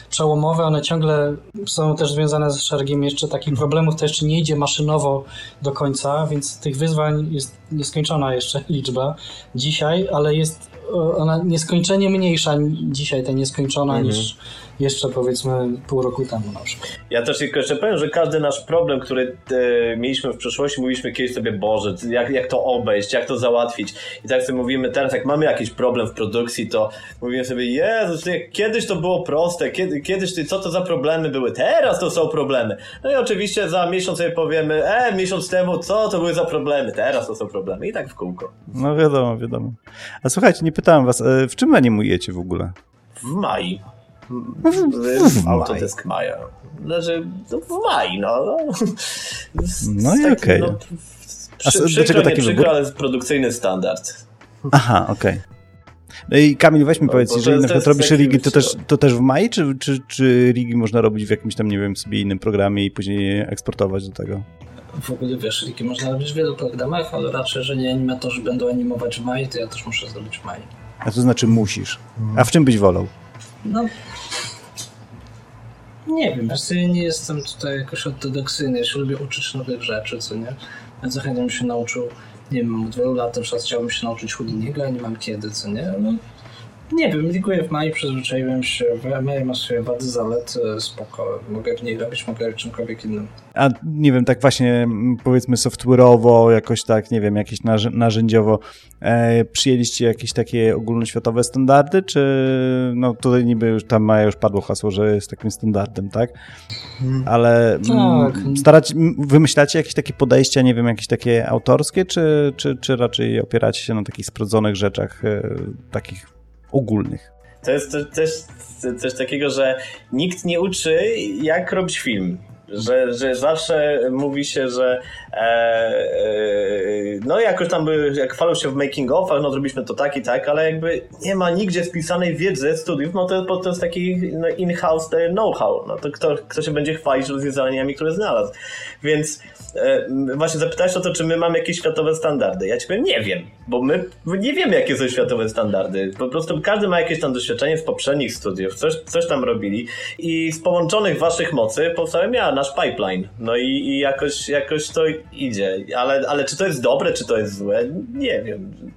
przełomowe, one ciągle są też związane z szeregiem jeszcze takich problemów, to jeszcze nie idzie maszynowo do końca, więc tych wyzwań jest nieskończona jeszcze liczba dzisiaj, ale jest ona nieskończenie mniejsza dzisiaj, ta nieskończona, mhm. niż jeszcze powiedzmy pół roku temu na przykład. Ja też tylko jeszcze powiem, że każdy nasz problem, który e, mieliśmy w przeszłości, mówiliśmy kiedyś sobie, Boże, jak, jak to obejść, jak to załatwić. I tak sobie mówimy teraz, jak mamy jakiś problem w produkcji, to mówimy sobie, Jezus, kiedyś to było proste, kiedy, kiedyś, co to za problemy były, teraz to są problemy. No i oczywiście za miesiąc sobie powiemy, e, miesiąc temu, co to były za problemy, teraz to są problemy. I tak w kółko. No wiadomo, wiadomo. A słuchajcie, nie pytałem was, e, w czym animujecie w ogóle? W maju. W Autodesk Maja. Znaczy, no, w maj, no. No, no i okej. Okay. No, przy, A do czego taki przykro, wybór? ale produkcyjny standard. Aha, okej. Okay. No i Kamil, weź mi no, powiedz, jeżeli na przykład robisz rigi, to też, to też w maj, czy, czy, czy rigi można robić w jakimś tam, nie wiem, sobie innym programie i później eksportować do tego? W ogóle wiesz, rigi można robić w wielu programach, ale raczej, że nie animatorzy będą animować w maj, to ja też muszę zrobić w maj. A to znaczy musisz. A w czym byś wolał? No, nie wiem, ja nie jestem tutaj jakoś ortodoksyjny, jeśli lubię uczyć nowych rzeczy, co nie? Ja chętnie bym się nauczył, nie wiem, od wielu lat na przykład chciałbym się nauczyć Houdiniego, a nie mam kiedy, co nie? No, Nie wiem, liguję w Mai, przyzwyczaiłem się. W Mai ma swoje wady, zalety, spoko. Mogę w niej robić, mogę czymkolwiek innym. A nie wiem, tak właśnie powiedzmy software'owo, jakoś tak, nie wiem, jakieś narzędziowo e, przyjęliście jakieś takie ogólnoświatowe standardy, czy no tutaj niby już tam ma już padło hasło, że jest takim standardem, tak? Ale tak. starać, wymyślacie jakieś takie podejścia, nie wiem, jakieś takie autorskie, czy, czy, czy raczej opieracie się na takich sprawdzonych rzeczach, e, takich ogólnych? To jest też coś takiego, że nikt nie uczy, jak robić film że, że zawsze mówi się, że e, e, no jakoś tam by, jak chwalą się w making of, no zrobiliśmy to tak i tak, ale jakby nie ma nigdzie spisanej wiedzy studiów, no to, to jest taki no, in-house know-how, no to kto, kto się będzie chwalić rozwiązaniami, które znalazł. Więc e, właśnie zapytałeś o to, czy my mamy jakieś światowe standardy. Ja ci powiem, nie wiem, bo my nie wiemy, jakie są światowe standardy. Po prostu każdy ma jakieś tam doświadczenie z poprzednich studiów, coś, coś tam robili i z połączonych waszych mocy powstałem ja, nasz pipeline. No i, i jakoś, jakoś to idzie. Ale, ale czy to jest dobre, czy to jest złe? Nie wiem.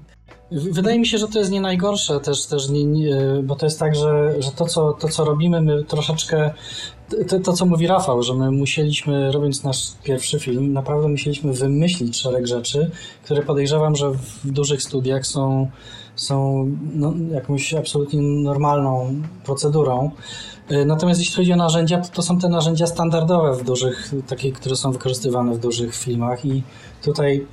Wydaje mi się, że to jest nie najgorsze też, też nie, nie, bo to jest tak, że, że to, co, to, co robimy, my troszeczkę to, to, co mówi Rafał, że my musieliśmy, robiąc nasz pierwszy film, naprawdę musieliśmy wymyślić szereg rzeczy, które podejrzewam, że w dużych studiach są, są no, jakąś absolutnie normalną procedurą. Natomiast jeśli chodzi o narzędzia, to, to są te narzędzia standardowe w dużych, takie, które są wykorzystywane w dużych filmach i tutaj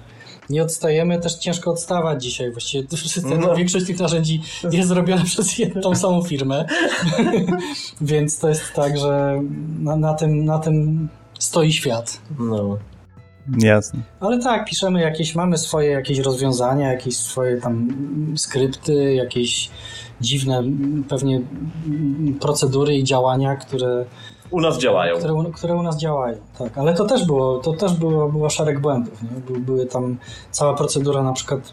nie odstajemy, też ciężko odstawać dzisiaj. Właściwie no. większość tych narzędzi jest zrobiona przez tą samą firmę. Więc to jest tak, że na, na, tym, na tym stoi świat. No. Jasne. Ale tak, piszemy jakieś, mamy swoje jakieś rozwiązania, jakieś swoje tam skrypty, jakieś dziwne pewnie procedury i działania, które u nas działają. Które, które, u nas działają, tak. Ale to też było, to też było, było szereg błędów. Nie? były tam cała procedura na przykład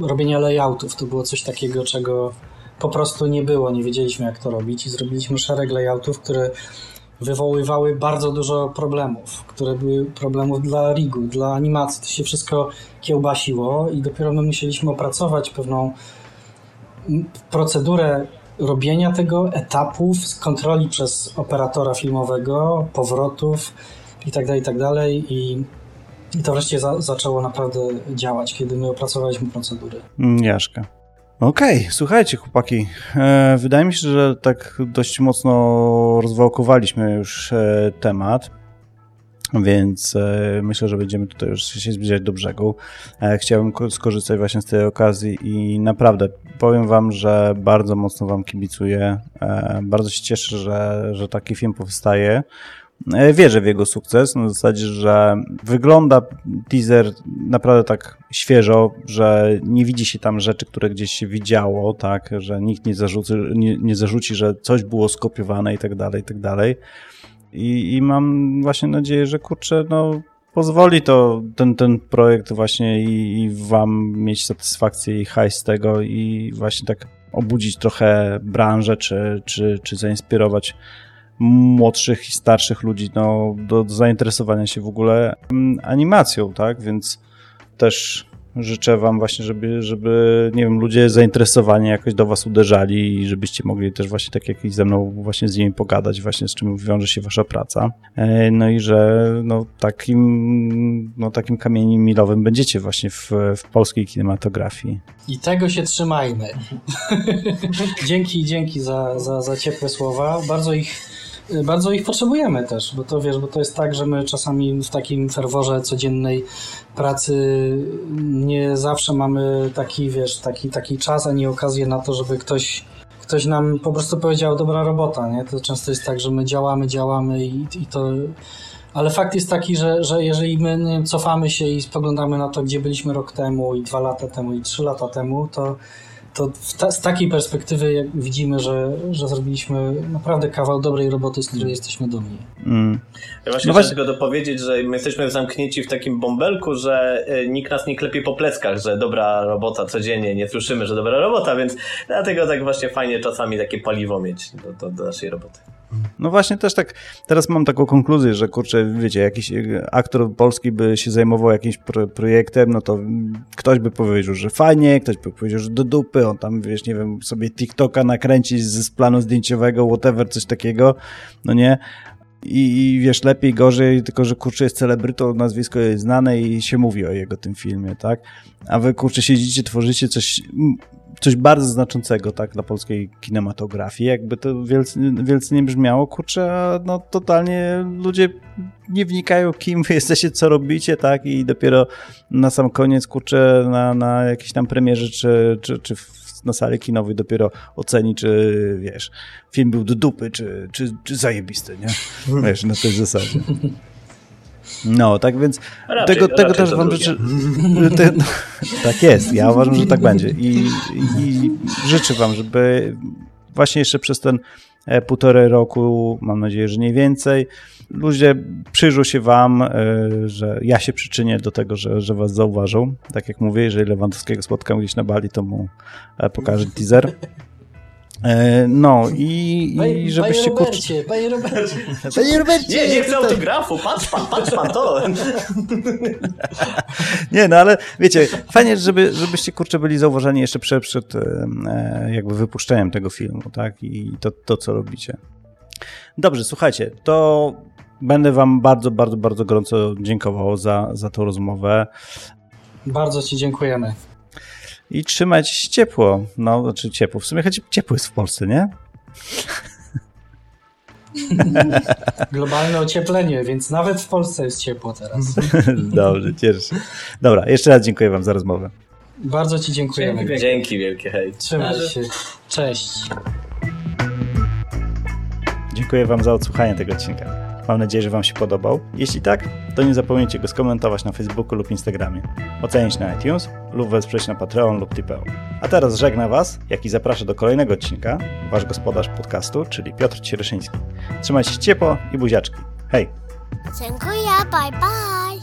robienia layoutów. To było coś takiego, czego po prostu nie było. Nie wiedzieliśmy, jak to robić i zrobiliśmy szereg layoutów, które wywoływały bardzo dużo problemów, które były problemów dla rigu, dla animacji. To się wszystko kiełbasiło i dopiero my musieliśmy opracować pewną procedurę robienia tego, etapów, kontroli przez operatora filmowego, powrotów itd., tak itd. Tak I, i to wreszcie za, zaczęło naprawdę działać, kiedy my opracowaliśmy procedury. Mm, Jaszka. Okej, okay, słuchajcie chłopaki, e, wydaje mi się, że tak dość mocno rozwałkowaliśmy już e, temat więc e, myślę, że będziemy tutaj już się zbliżać do brzegu. E, chciałbym skorzystać właśnie z tej okazji i naprawdę powiem wam, że bardzo mocno wam kibicuję. E, bardzo się cieszę, że, że taki film powstaje. Wierzę w jego sukces, na zasadzie, że wygląda teaser naprawdę tak świeżo, że nie widzi się tam rzeczy, które gdzieś się widziało, tak, że nikt nie zarzuci, nie, nie zarzuci że coś było skopiowane i tak dalej, i tak dalej. I, i mam właśnie nadzieję, że kurczę, no pozwoli to ten, ten projekt właśnie i, i wam mieć satysfakcję i hajs z tego i właśnie tak obudzić trochę branżę, czy, czy, czy zainspirować młodszych i starszych ludzi no, do, do zainteresowania się w ogóle mm, animacją, tak? Więc też życzę wam właśnie, żeby, żeby, nie wiem, ludzie zainteresowani jakoś do was uderzali i żebyście mogli też właśnie tak jak ze mną właśnie z nimi pogadać właśnie z czym wiąże się wasza praca. E, no i że no takim, no takim kamieniem milowym będziecie właśnie w, w polskiej kinematografii. I tego się trzymajmy. dzięki, dzięki za, za, za ciepłe słowa. Bardzo ich bardzo ich potrzebujemy też, bo to wiesz, bo to jest tak, że my czasami w takim ferworze codziennej pracy nie zawsze mamy taki, wiesz, taki, taki czas, ani okazję na to, żeby ktoś ktoś nam po prostu powiedział dobra robota, nie? To często jest tak, że my działamy, działamy i, i to... Ale fakt jest taki, że, że jeżeli my wiem, cofamy się i spoglądamy na to, gdzie byliśmy rok temu i dwa lata temu i trzy lata temu, to to ta, z takiej perspektywy widzimy, że, że zrobiliśmy naprawdę kawał dobrej roboty, z której jesteśmy dumni. Mm. Ja właśnie no chciałem tylko dopowiedzieć, że my jesteśmy zamknięci w takim bąbelku, że e, nikt nas nie klepie po pleckach, że dobra robota codziennie, nie słyszymy, że dobra robota, więc dlatego tak właśnie fajnie czasami takie paliwo mieć do, do, do naszej roboty. No właśnie też tak, teraz mam taką konkluzję, że kurczę, wiecie, jakiś aktor polski by się zajmował jakimś pro projektem, no to ktoś by powiedział, że fajnie, ktoś by powiedział, że do dupy, on tam, wiesz, nie wiem, sobie TikToka nakręcić z, z planu zdjęciowego, whatever, coś takiego, no nie? I, I, wiesz, lepiej, gorzej, tylko że kurczę jest celebrytą, nazwisko jest znane i się mówi o jego tym filmie, tak? A wy kurczę siedzicie, tworzycie coś coś bardzo znaczącego tak dla polskiej kinematografii. Jakby to wielce, wielce nie brzmiało, kurczę, no totalnie ludzie nie wnikają, kim wy jesteście, co robicie, tak? I dopiero na sam koniec, kurczę, na, na jakiejś tam premierze, czy, czy, czy na sali kinowej dopiero oceni, czy wiesz, film był do dupy, czy, czy, czy zajebisty, nie? Wiesz, na tej zasadzie. No, tak więc raczej, tego, tego też wam życzę. Te, no, tak jest, ja uważam, że tak będzie. I, I życzę wam, żeby właśnie jeszcze przez ten e, półtorej roku, mam nadzieję, że nie więcej, ludzie przyjrzą się wam, e, że ja się przyczynię do tego, że, że was zauważą. Tak jak mówię, jeżeli Lewandowskiego spotkam gdzieś na Bali, to mu e, pokażę teaser. E, no i, panie, i żebyście panie Robercie, panie Robercie. Panie Robercie. Nie, nie chcę autografu, patrz pan, patrz pan to. nie, no ale wiecie, fajnie, żeby, żebyście kurczę byli zauważeni jeszcze przed, przed jakby wypuszczeniem tego filmu, tak? I to, to, co robicie. Dobrze, słuchajcie, to będę wam bardzo, bardzo, bardzo gorąco dziękował za, za tą rozmowę. Bardzo ci dziękujemy i trzymać ciepło. No, znaczy ciepło. W sumie choć ciepło jest w Polsce, nie? Globalne ocieplenie, więc nawet w Polsce jest ciepło teraz. Dobrze, cieszę się. Dobra, jeszcze raz dziękuję wam za rozmowę. Bardzo ci dziękujemy. Dzięki, Dzięki wielkie, hej. Trzymaj się. Cześć. Dziękuję wam za odsłuchanie tego odcinka. Mam nadzieję, że Wam się podobał. Jeśli tak, to nie zapomnijcie go skomentować na Facebooku lub Instagramie, ocenić na iTunes lub wesprzeć na Patreon lub Tipeo. A teraz żegna Was, jak i zapraszam do kolejnego odcinka, Wasz gospodarz podcastu, czyli Piotr Cieryszyński. Trzymajcie się ciepło i buziaczki. Hej! Dziękuję, bye bye!